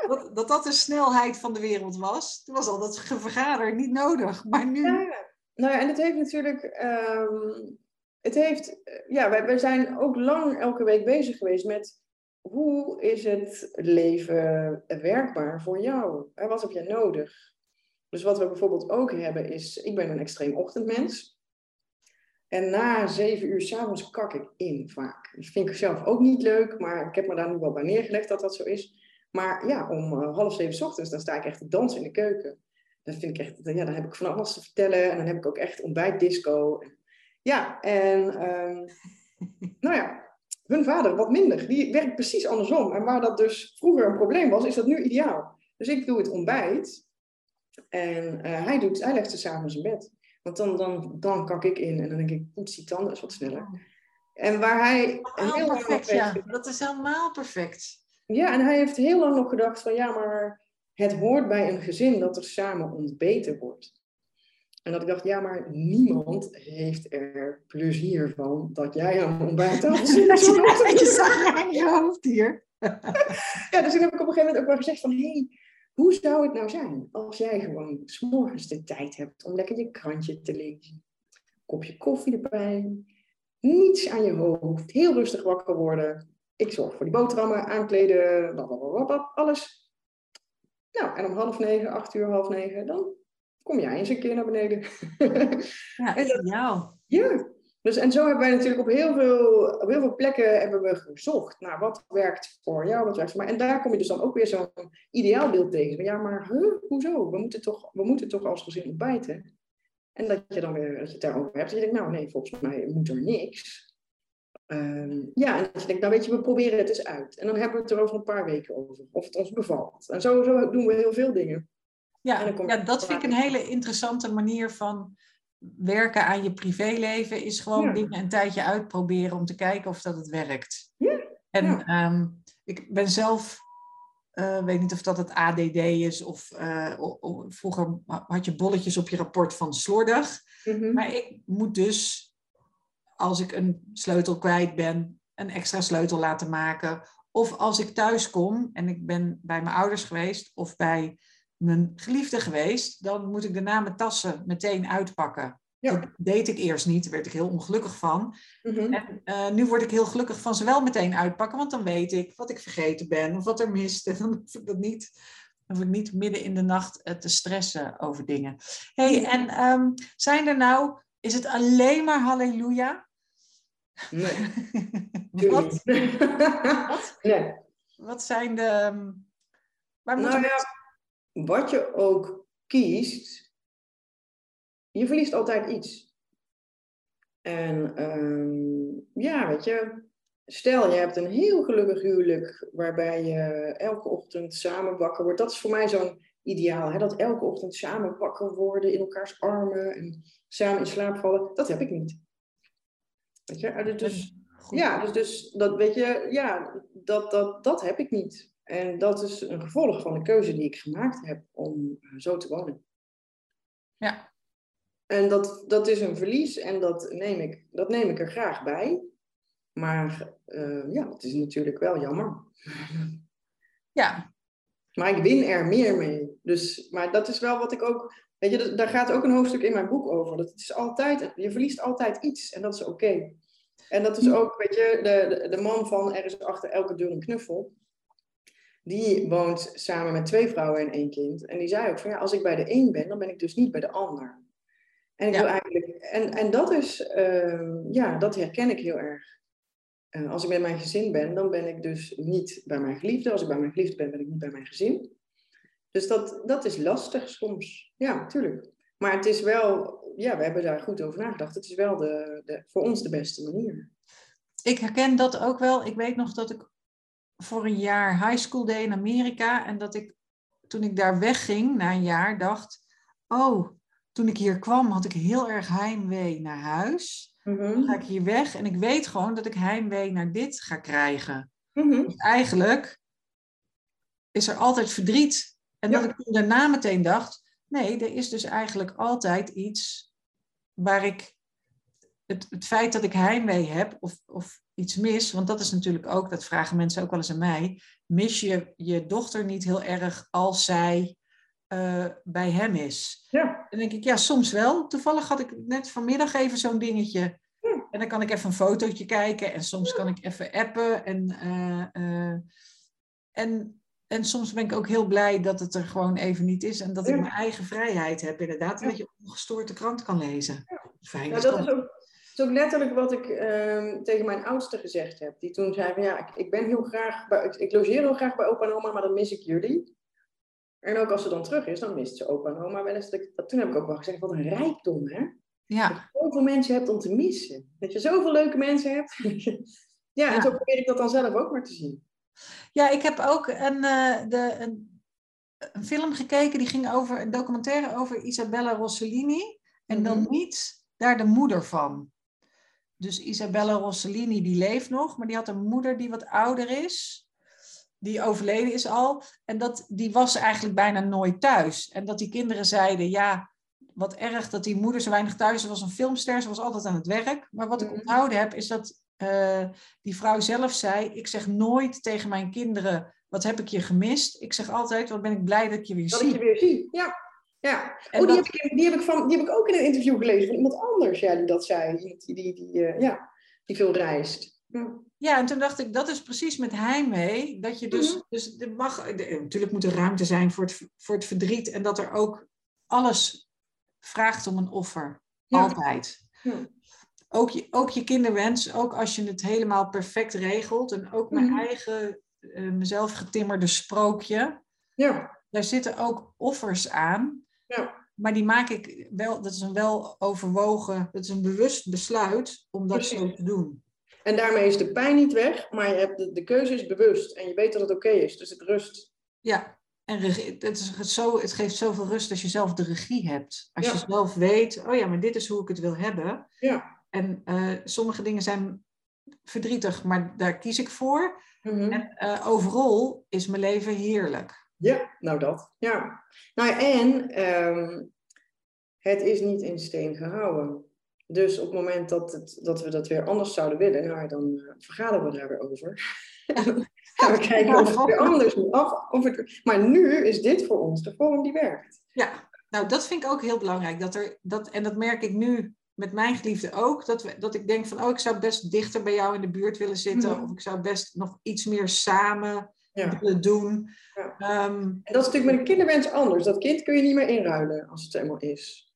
Dat, dat dat de snelheid van de wereld was. Toen was al dat vergader niet nodig. Maar nu... Ja. Nou ja, en het heeft natuurlijk... Um, het heeft... Ja, wij, wij zijn ook lang elke week bezig geweest met hoe is het leven werkbaar voor jou? Wat heb je nodig? Dus wat we bijvoorbeeld ook hebben is, ik ben een extreem ochtendmens. En na zeven uur s'avonds kak ik in vaak. Dat vind ik zelf ook niet leuk, maar ik heb me daar nu wel bij neergelegd dat dat zo is. Maar ja, om uh, half zeven ochtends, dan sta ik echt te dansen in de keuken. Dat vind ik echt, ja, dan heb ik van alles te vertellen. En dan heb ik ook echt ontbijtdisco. Ja, en um, nou ja, hun vader wat minder. Die werkt precies andersom. En waar dat dus vroeger een probleem was, is dat nu ideaal. Dus ik doe het ontbijt. En uh, hij, doet, hij legt ze s'avonds in bed. Want dan, dan, dan kak ik in en dan denk ik, poets die tanden is wat sneller. En waar hij heel perfect, ja. Dat is helemaal perfect. Ja, en hij heeft heel lang nog gedacht van ja, maar het hoort bij een gezin dat er samen ontbeten wordt. En dat ik dacht, ja, maar niemand heeft er plezier van dat jij aan ontbijttafel zit. je zag je hoofd hier. ja, dus toen heb ik op een gegeven moment ook wel gezegd van, hé, hey, hoe zou het nou zijn als jij gewoon s'morgens de tijd hebt om lekker je krantje te lezen. Kopje koffie erbij, niets aan je hoofd, heel rustig wakker worden. Ik zorg voor die boterhammen, aankleden, alles. Nou, en om half negen, acht uur, half negen, dan kom jij eens een keer naar beneden. Ja, en dat, Ja, dus, en zo hebben wij natuurlijk op heel veel, op heel veel plekken hebben we gezocht naar wat werkt voor jou, wat werkt voor mij. En daar kom je dus dan ook weer zo'n ideaalbeeld tegen. Ja, maar huh, hoezo? We moeten, toch, we moeten toch als gezin ontbijten. En dat je dan weer dat je het daarover hebt. En je denkt, nou nee, volgens mij moet er niks. Ehm, ja, en dat je denkt, nou weet je, we proberen het eens uit. En dan hebben we het er over een paar weken over, of het ons bevalt. En zo, zo doen we heel veel dingen. Ja, ja dat vind ik een hele interessante manier van werken aan je privéleven. Is gewoon dingen een tijdje uitproberen om te kijken of dat het werkt. Ja. En ehm, ik ben zelf, uh, weet niet of dat het ADD is of uh, vroeger had je bolletjes op je rapport van slordig. Mhm. Maar ik moet dus, als ik een sleutel kwijt ben, een extra sleutel laten maken Of als ik thuis kom en ik ben bij mijn ouders geweest of bij mijn geliefde geweest, dan moet ik daarna mijn tassen meteen uitpakken. Dat deed ik eerst niet, daar werd ik heel ongelukkig van. Mhm. En uh, nu word ik heel gelukkig van ze wel meteen uitpakken, want dan weet ik wat ik vergeten ben of wat er mist. En dan hoef ik dat niet, hoef ik niet midden in de nacht uh, te stressen over dingen. hey, en um, zijn er nou, is het alleen maar halleluja? Nee. wat? wat? Nee. Wat zijn de. Ehm, waar nou ja, wat je ook kiest, je verliest altijd iets. En um, ja, weet je, stel je hebt een heel gelukkig huwelijk waarbij je elke ochtend samen wakker wordt. Dat is voor mij zo'n ideaal, hè? dat elke ochtend samen wakker worden in elkaars armen en samen in slaap vallen. Dat heb ik niet. Weet je, dus, dus ja, dus, dus dat weet je, ja, dat, dat, dat heb ik niet. En dat is een gevolg van de keuze die ik gemaakt heb om eh, zo te wonen. Ja. En dat, dat is een verlies en dat neem ik, dat neem ik er graag bij. Maar uh, ja, het is natuurlijk wel jammer. Ja. Maar ik win er meer mee. Dus, maar dat is wel wat ik ook. Weet je, daar gaat ook een hoofdstuk in mijn boek over. Dat is altijd, je verliest altijd iets en dat is oké. En dat is ook, weet je, de, de, man van er is achter elke deur een knuffel. Die woont samen met twee vrouwen en één kind. En die zei ook van ja, als ik bij de een ben, dan ben ik dus niet bij de ander. En, ik wil eigenlijk, en, en dat is, ehm, ja, dat herken ik heel erg. Uh, als ik bij mijn gezin ben, dan ben ik dus niet bij mijn geliefde. Als ik bij mijn geliefde ben, ben ik niet bij mijn gezin. Dus dat, dat is lastig soms. Ja, natuurlijk. Maar het is wel, ja, we hebben daar goed over nagedacht. Het is wel de, de, voor ons de beste manier. Ik herken dat ook wel. Ik weet nog dat ik voor een jaar high school deed in Amerika. En dat ik toen ik daar wegging na een jaar dacht, oh, toen ik hier kwam had ik heel erg heimwee naar huis. Mhm. Dan ga ik hier weg en ik weet gewoon dat ik heimwee naar dit ga krijgen. Mm eigenlijk is er altijd verdriet. En dat ik toen daarna meteen dacht, Nee, er is dus eigenlijk altijd iets waar ik het, het feit dat ik heimwee heb of, of iets mis, want dat is natuurlijk ook, dat vragen mensen ook wel eens aan mij, mis je je dochter niet heel erg als zij uh, bij hem is? Ja. Dan denk ik, ja, soms wel. Toevallig had ik net vanmiddag even zo'n dingetje. En dan kan ik even een fotootje kijken en soms kan ik even appen. En, uh, uh, en en soms ben ik ook heel blij dat het er gewoon even niet is. En dat ik mijn eigen vrijheid heb, inderdaad. En dat je ongestoord de krant kan lezen. Fijn. Dat is ook, is ook letterlijk wat ik ehm, tegen mijn oudste gezegd heb. Die toen zei van ja, ik, ik ben heel graag bij, ik, ik logeer heel graag bij opa en oma, maar dan mis ik jullie. En ook als ze dan terug is, dan mist ze opa en oma wel eens. Dat, toen heb ik ook wel gezegd, wat een rijkdom hè. Ja. Dat je zoveel mensen hebt om te missen. Dat je zoveel leuke mensen hebt. ja, en zo probeer ik dat dan zelf ook maar te zien. Ja, ik heb ook een, uh, de, een, een, film gekeken die ging over een documentaire over Isabella Rossellini. En dan mhm. niet daar de moeder van. Dus Isabella Rossellini die leeft nog, maar die had een moeder die wat ouder is. Die overleden is al. En dat, die was eigenlijk bijna nooit thuis. En dat die kinderen zeiden, ja, wat erg dat die moeder zo weinig thuis was. Ze was een filmster, ze was altijd aan het werk. Maar wat ik mhm. onthouden heb, is dat uh, die vrouw zelf zei: Ik zeg nooit tegen mijn kinderen: Wat heb ik je gemist? Ik zeg altijd: Wat ben ik blij dat ik je weer dat zie. Dat ik je weer zie, ja. Ja. oh, die, heb ik, die, heb ik van, die heb ik ook in een interview gelezen van iemand anders ja, die dat zei. Die, die, die, uh, ja, die veel reist. Ja. ja, en toen dacht ik, dat is precies met heimwee. Dat je dus, mm -hmm. dus er mag, de, natuurlijk moet er ruimte zijn voor het, voor het verdriet. En dat er ook alles vraagt om een offer. Ja. Altijd. Ja ook je, ook je kinderwens, ook als je het helemaal perfect regelt. En ook mijn mm. eigen, uh, mezelf getimmerde sprookje. Ja. Daar zitten ook offers aan. Ja. Maar die maak ik wel, dat is een wel overwogen, dat is een bewust besluit om dat Precies. zo te doen. En daarmee is de pijn niet weg, maar je hebt de, de keuze is bewust en je weet dat het oké okay is, dus het rust. Ja, en het, is zo, het geeft zoveel rust als je zelf de regie hebt. Als ja. je zelf weet, oh ja, maar dit is hoe ik het wil hebben. Ja. En uh, sommige dingen zijn verdrietig, maar daar kies ik voor. Mm-hmm. En uh, overal is mijn leven heerlijk. Ja, nou dat. Ja. Nou en um, het is niet in steen gehouden. Dus op het moment dat, het, dat we dat weer anders zouden willen, nou, dan uh, vergaderen we daar weer over. We kijken of het weer anders moet. Of, of het, maar nu is dit voor ons de vorm die werkt. Ja, nou dat vind ik ook heel belangrijk. Dat er, dat, en dat merk ik nu met mijn geliefde ook. Dat, we, dat ik denk van, oh, ik zou best dichter bij jou in de buurt willen zitten. Mhm. Of ik zou best nog iets meer samen willen doen. Ja. Ehm, en dat is natuurlijk met een kinderwens anders. Dat kind kun je niet meer inruilen als het helemaal is.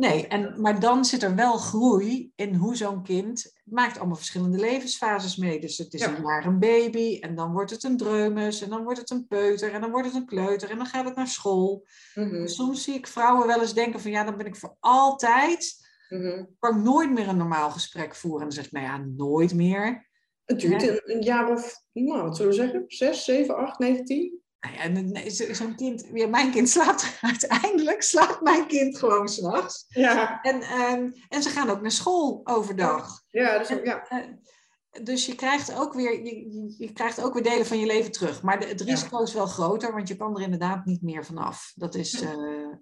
Nee, en, maar dan zit er wel groei in hoe zo'n kind maakt allemaal verschillende levensfases mee. Dus het is een jaar een baby en dan wordt het een dreumes en dan wordt het een peuter en dan wordt het een kleuter en dan gaat het naar school. Mhm. Soms zie ik vrouwen wel eens denken van ja, dan ben ik voor altijd, mm kan ik nooit meer een normaal gesprek voeren. En dan zeg ik nou ja, nooit meer. Het duurt een, een, jaar of, nou, wat zullen we zeggen, zes, zeven, acht, negen, tien? Nou ja, zo'n kind, ja, mijn kind slaapt uiteindelijk, slaapt mijn kind gewoon s'nachts. Ja. En, um, en ze gaan ook naar school overdag. Ja, dus, ja. Eh, dus je krijgt, ook weer, je, je, krijgt ook weer delen van je leven terug. Maar de, het risico is wel groter, want je kan er inderdaad niet meer vanaf. Dat is, uh,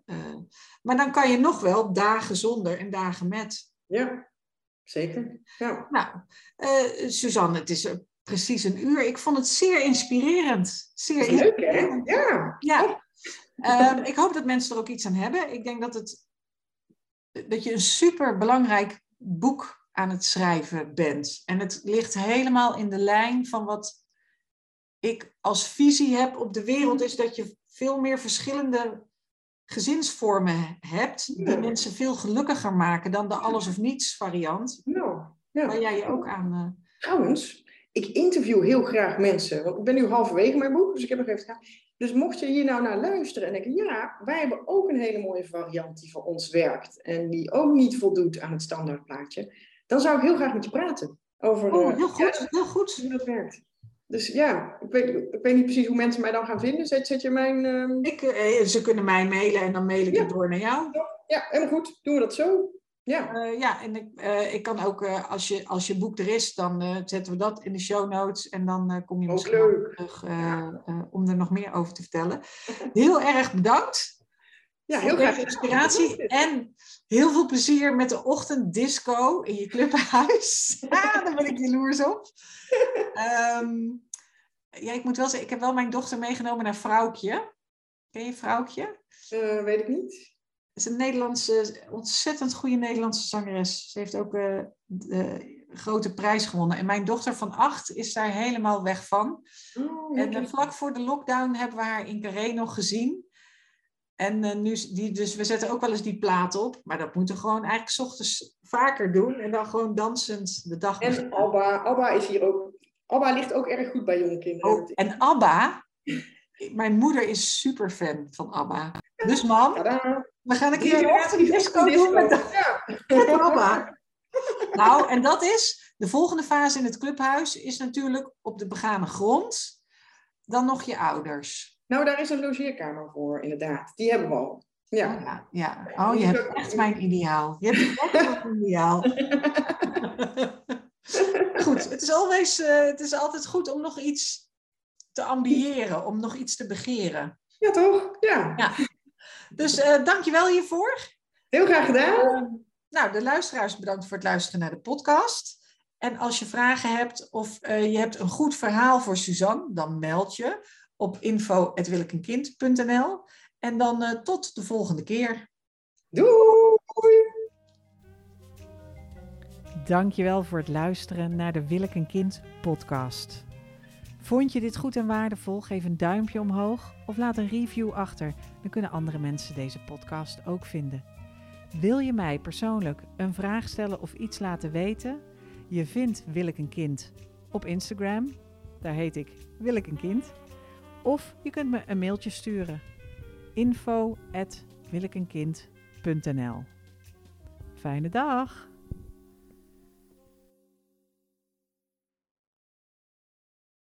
uh, maar dan kan je nog wel dagen zonder en dagen met. Ja, zeker. Ja. Nou, Suzanne, het is precies een uur. Ik vond het zeer inspirerend. Zeer leuk, hè? Ja. ja. Ehm, ik hoop dat mensen er ook iets aan hebben. Ik denk dat, het, dat je een super belangrijk boek aan het schrijven bent. En het ligt helemaal in de lijn van wat ik als visie heb op de wereld, is dat je veel meer verschillende gezinsvormen hebt, die mensen veel gelukkiger maken dan de alles of niets variant. Nou, ja. Waar jij je ook aan. Uh... Trouwens, ik interview heel graag mensen. Want ik ben nu halverwege mijn boek, dus ik heb nog even gedaan. Dus mocht je hier nou naar luisteren en denken, ja, wij hebben ook een hele mooie variant die voor ons werkt. En die ook niet voldoet aan het standaardplaatje. Dan zou ik heel graag met je praten. Over oh, heel goed, heel goed. Hoe dat werkt. Dus ja, ik weet, ik weet niet precies hoe mensen mij dan gaan vinden. Zet, zet je mijn... Uh... Ik, eh, ze kunnen mij mailen en dan mail ik het door naar jou. Ja, helemaal goed. Doen we dat zo. Ja, uh, ja en ik, uh, ik kan ook, uh, als, je, als je boek er is, dan zetten we dat in de show notes. En dan kom je misschien leuk. terug om er nog meer over te vertellen. Heel erg bedankt. Ja, heel graag. inspiratie. En heel veel plezier met de ochtenddisco in je clubhuis. ja, daar ben ik jaloers op. Um, ja, ik moet wel zeggen, ik heb wel mijn dochter meegenomen naar Vrouwtje. Ken je Vrouwtje? weet ik niet is een Nederlandse, ontzettend goede Nederlandse zangeres. Ze heeft ook uh, de grote prijs gewonnen. En mijn dochter van acht is daar helemaal weg van. Oh, en uh, vlak voor de lockdown hebben we haar in Carré nog gezien. En uh, nu, die, dus we zetten ook wel eens die plaat op. Maar dat moeten we gewoon eigenlijk s ochtends vaker doen. En dan gewoon dansend de dag En Abba, Abba is hier ook... Abba ligt ook erg goed bij jonge kinderen. Oh, en Abba... Mijn moeder is super fan van Abba. Dus mam, we gaan een keer een disco doen met, ja. mama. Nou, en dat is, de volgende fase in het clubhuis is natuurlijk op de begane grond. Dan nog je ouders. Nou, daar is een logeerkamer voor, inderdaad. Die hebben we al. Ja. Oh, ja, ja. Oh, je hebt echt mijn ideaal. Je hebt echt mijn ideaal. goed, het is, always, uh, het is altijd goed om nog iets te ambiëren, om nog iets te begeren. Ja, toch? Ja. ja. Dus uh, dankjewel hiervoor. Heel graag gedaan. Uh, nou, de luisteraars bedankt voor het luisteren naar de podcast. En als je vragen hebt of je hebt een goed verhaal voor Suzanne, dan meld je op info.willekenkind.nl. En dan tot de volgende keer. Doei! Dankjewel voor het luisteren naar de Willek Kind podcast. Vond je dit goed en waardevol? Geef een duimpje omhoog of laat een review achter. Dan kunnen andere mensen deze podcast ook vinden. Wil je mij persoonlijk een vraag stellen of iets laten weten? Je vindt Wil ik een kind op Instagram. Daar heet ik Wil ik een kind. Of je kunt me een mailtje sturen. info Fijne dag!